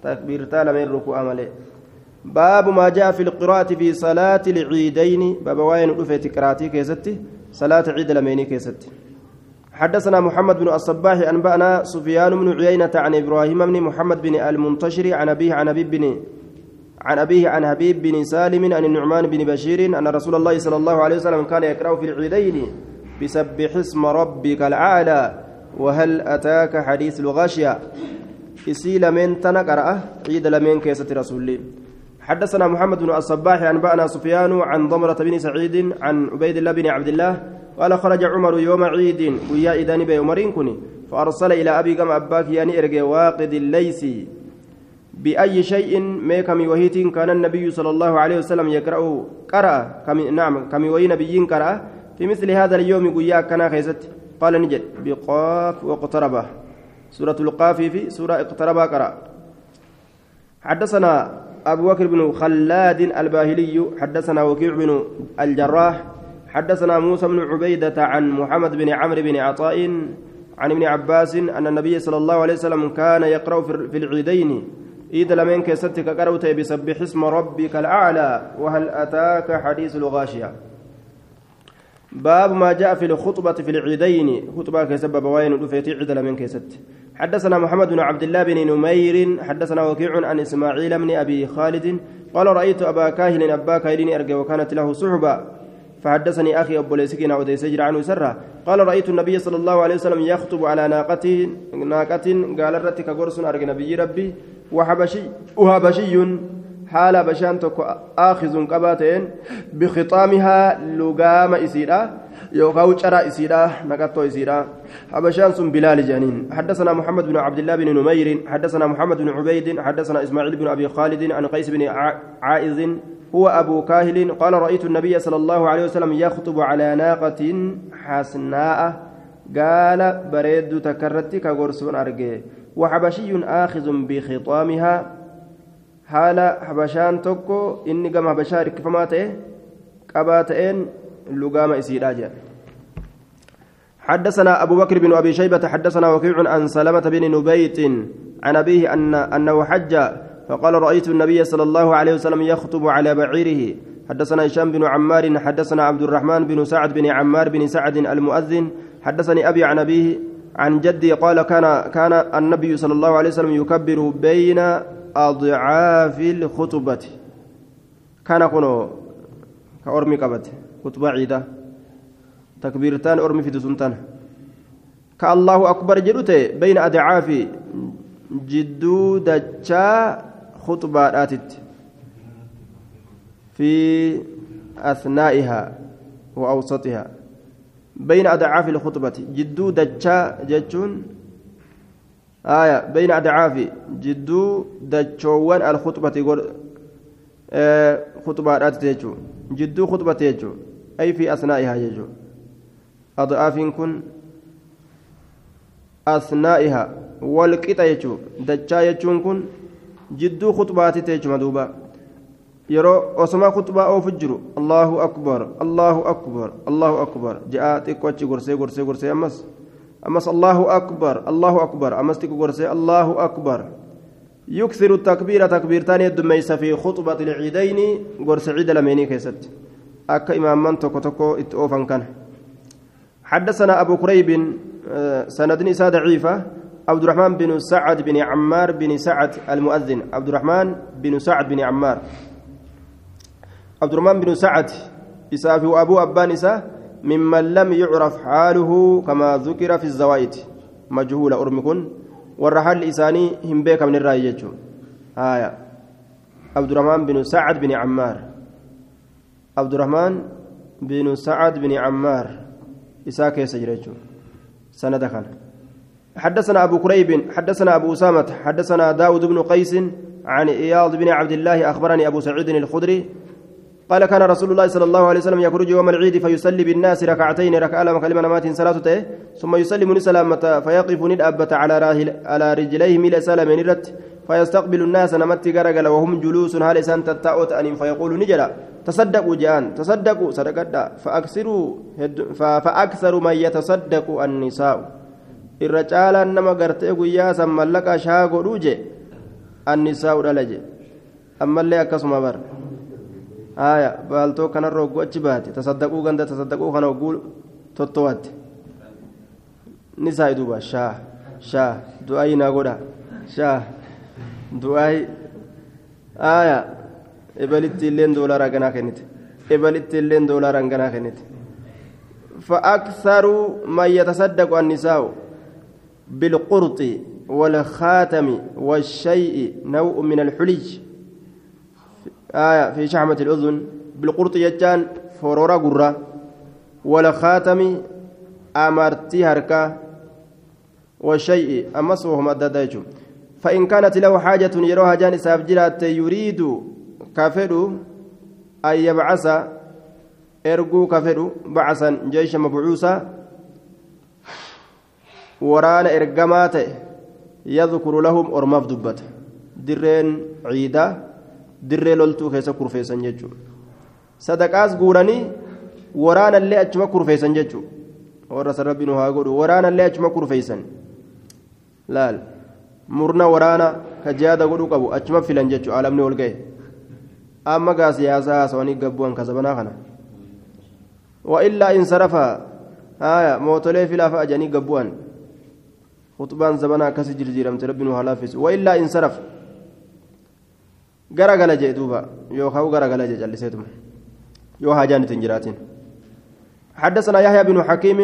تكبيرتا لمن الركوع أمالي. باب ما جاء في القراءة في صلاة العيدين. باب وين رفيت قراءتي كيست صلاة عيد lameenii keessatti حدثنا محمد بن الصباح أنبأنا سفيان بن عيينة عن إبراهيم بن محمد بن المنتشر عن أبيه عن أبي بن عن أبيه عن حبيب بن سالم عن النعمان بن بشير أن رسول الله صلى الله عليه وسلم كان يقرأ في العيدين. بسبح اسم ربك الأعلى وهل أتاك حديث الغاشية؟ isii lamaan tan qara'a عيد lamaan keessa رسول حدثنا محمد بن الصباح أنبأنا سفيان عن ضمرة بن سعيد عن عبيد الله بن عبد الله قال خرج عمر يوم عيد ويا إذان بي عمرين كني فأرسل إلى أبي كما أباك يعني إرجع واقد الليثي بأي شيء ما كم وهيت كان النبي صلى الله عليه وسلم يقرأ قرأ كم نعم كم وهي نبي قرأ في مثل هذا اليوم قيا كان خيزت قال نجد بقاف واقتربه سورة القاف في سورة اقترب قرأ حدثنا أبو بكر بن خلاد الباهلي حدثنا وكيع بن الجراح حدثنا موسى بن عبيدة عن محمد بن عمرو بن عطاء عن ابن عباس أن النبي صلى الله عليه وسلم كان يقرأ في العيدين. إذا لمن كستك قرأت بسبح اسم ربك الأعلى وهل أتاك حديث الغاشية؟ باب ما جاء في الخطبة في العيدين. خطبة كسبب وين رفيت عيد لمن كست حدثنا محمد بن عبد الله بن نمير. حدثنا وكيع عن إسماعيل بن أبي خالد. قال رأيت أبا كاهل أبا كاهل أرجع وكانت له صحبة. فحدثني أخي أبو ليسكين أو سجر عنه سرة قال رأيت النبي صلى الله عليه وسلم يخطب على ناقة ناقة. قال رتك قرص أرجع نبي ربي. وحبشي وهبشي حال بشان تكو آخذ قباتين بخطامها لقام إسيرا يوكاو شرا إسيرا نقطو إسيرا حبشان سن بلال جانين حدثنا محمد بن عبد الله بن نمير حدثنا محمد بن عبيد حدثنا إسماعيل بن أبي خالد عن قيس بن عائذ هو أبو كاهل قال رأيت النبي صلى الله عليه وسلم يخطب على ناقة حسناء قال بريد تكرتك كغرسون أرجي وحبشي آخذ بخطامها haala habashaan tokko inni gama habashaa hirkifamaa ta'e qabaa ta'een lugaama isiidhaa jedha حدثنا أبو بكر بن أبي شيبة حدثنا وكيع عن سلمة بن نبيت عن أبيه أن أنه حج فقال رأيت النبي صلى الله عليه وسلم يخطب على بعيره. حدثنا هشام بن عمار حدثنا عبد الرحمن بن سعد بن عمار بن سعد المؤذن. حدثني أبي عن أبيه عن جدي قال كان كان النبي صلى الله عليه وسلم يكبر بين أضعاف الخطبة كان كنو كأرمي قبت خطبة عيدة. تكبيرتان أرمي في دسنتان. كالله أكبر جلوتي بين أضعاف جدو دجا خطبة آتت. في أثنائها وأوسطها. بين أضعاف الخطبة جدو دجا جتون آية بين أدعاف جدو دجوان الخطبة آه خطبة تيجو جدو خطبة تيجو أي في أثنائها يجو. أضعاف كن أثنائها. والقطة يجو. دجا يجون كن جدو خطبات تيجو مدوبة. osoma khutbaa oofu jiru allahu akbar allahu akbar allahu akbar je'aa xiqqoo achi gorsee gorsee gorsee ammas أمس الله أكبر الله أكبر. أمس تكبرسي الله أكبر. يكثر التكبير تكبير تاني الدميس في خطبة العيدين. قرس عيد لميني كيست. أكا إمام من تكو تكو اتوفا كان حدثنا أبو كريب آه، سند نساء ضعيفة. عبد الرحمن بن سعد بن عمار بن سعد المؤذن. عبد الرحمن بن سعد بن عمار. عبد الرحمن بن سعد إسافي وأبو أبان إسافي ممن لم يعرف حاله كما ذكر في الزوائد. مجهول أرمكن والرحل إساني هم بيك من الرأي آية. عبد الرحمن بن سعد بن عمار. عبد الرحمن بن سعد بن عمار. إساك يسجرجو سند كان حدثنا أبو كريب حدثنا أبو أسامة حدثنا داود بن قيس عن إياض بن عبد الله أخبرني أبو سعيد الخدري قال كان رسول الله صلى الله عليه وسلم يخرج يوم العيد فيصلي بالناس ركعتين ركعة لما كلمة نمات صلاته ثم يسلم سلامة فيقف ندأبة على راهل على رجليه ميل سلم نرت فيستقبل الناس نمت غرقل وهم جلوس هال سان تتأوت أن فيقول نجلا. تصدقوا جان تصدقوا صدقت. فأكثروا فأكثر من يتصدق النساء. الرجال نما غرتي غيا سملك شاغو النساء دلجه أما اللي أكسما بر. Aya baaltoo kanarra hogguu achi baate tasaddaquu ganda tasaddaquu kana hogguu tottowatti ni saayi duuba shaa shaa du'aayi naa godha shaa du'aayi aya ebalitti illeen doolaara ganaa kennite ebalitti illeen doolaara ganaa kennite فأكثر من يتصدق النساء بالقرط والخاتم والشيء نوع من الحلي آية في شحمة الأذن بالقرط يجان فرورا قرة ولا خاتم أمرتي هركا والشيء أمس وهم أدى فإن كانت له حاجة يروها جان سابجلات يريد كافر أن يبعث erguu ka fedhu bacasan jeesha mabcuusa waraana ergamaa ta'e yadkuru lahum ormaaf dubbata dirree loltuu keessa kurfeessan jechuudha sadaqaas guuranii waraanallee achuma kurfeessan jechuudha warra san rabbiin haa godhu waraanallee achuma kurfeessan laal murna waraana ka jihaada godhuu qabu achuma filan jechuudha alamni ol ga'e amma gaa siyaasaa haasawanii gabbu'an kasabanaa kana. وإلا إن صرف آية موتولي في لافا أجاني قبوان خطبان زمانا كسي جرجيرم تربين وهلافس وإلا إن غرغل جي دوبا يو خاو غرغل جي جلسيتم يو هاجان تنجراتين حدثنا يحيى بن حكيم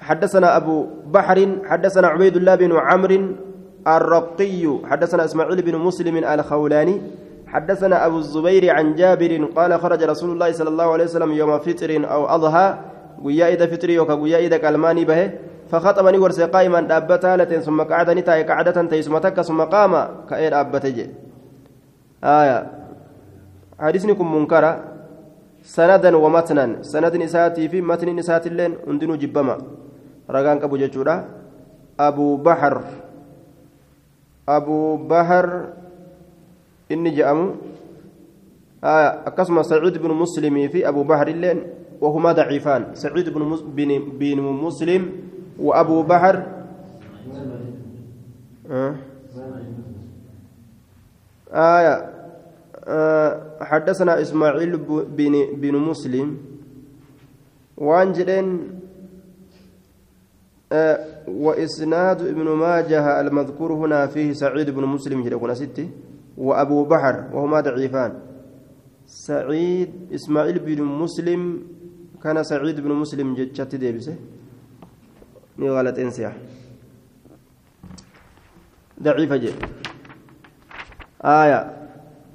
حدثنا أبو بحر حدثنا عبيد الله بن عمرو الرقي حدثنا إسماعيل بن مسلم الخولاني حدثنا أبو الزبير عن جابر قال خرج رسول الله صلى الله عليه وسلم يوم فطر أو أضحى ويا إذا فطري وكا ويا إذا كلماني به فخطبني ورسي قائما دابتا ثم قعدني تاي قعدة تيسمتك ثم قام كأير أبتجي آية. حديثنكم منكرة. سندا ومتنا. سند نساتي في متن نسات اللين أندنو جبما. رغان كبو ججورا أبو بحر. أبو بحر. inni je'amu akkasuma saciid bnu muslimii fi abu bahar illeen وهما ضعيفان. سعيد بن بن مسلم. وأبو بحر. آية آه حدثنا إسماعيل بن بن مسلم. وانجلين آه وإسناد ابن ماجه المذكور هنا فيه سعيد بن مسلم جل ستي وأبو بحر وهما ضعيفان. سعيد إسماعيل بن مسلم كان سعيد بن مسلم جتشت ديبسه ني غلط إنسيا. ضعيفة جي آية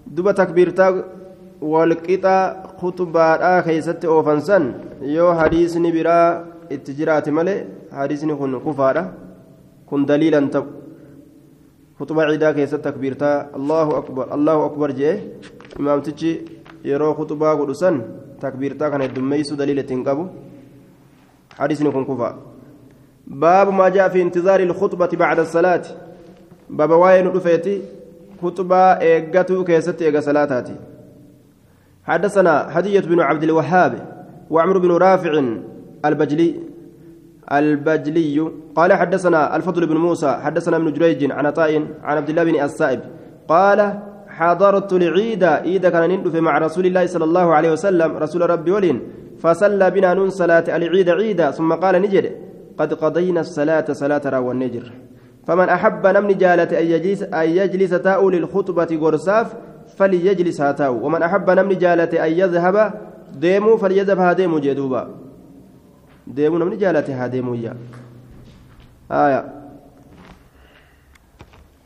دوبا تكبيرتا والقطع خطبة كيست أوفنسن يو حديثني برا اتجرات ملي حديثني كن كفارة كن دليلا تب خطبة عيدا كيست تكبيرتا الله أكبر الله أكبر جيه إمام تجي يرو خطبة قدسان تكبيرتا كان الدميس دليل تنقبو حديث نكون كفا باب ما جاء في انتظار الخطبة بعد الصلاة باب واين رفيتي خطبة إيقاتو كيست إيقا صلاتاتي حدثنا هدية بن عبد الوهاب وعمر بن رافع البجلي البجلي قال حدثنا الفضل بن موسى حدثنا ابن جريج عن عطاء عن عبد الله بن السائب قال حضرت العيد عيد كان ندف مع رسول الله صلى الله عليه وسلم رسول ربي ولين فصلى بنا نون صلاة العيد عيدا ثم قال نجد قد قضينا الصلاة صلاة راو النجر فمن أحب نمن جالة أن يجلس, يجلس تاء للخطبة قرصاف فليجلس هاتاو ومن أحب نمن جالة أن يذهب ديمو فليذهب هاديمو جدوبا. deemuu namni jaalate haa deemuu yaa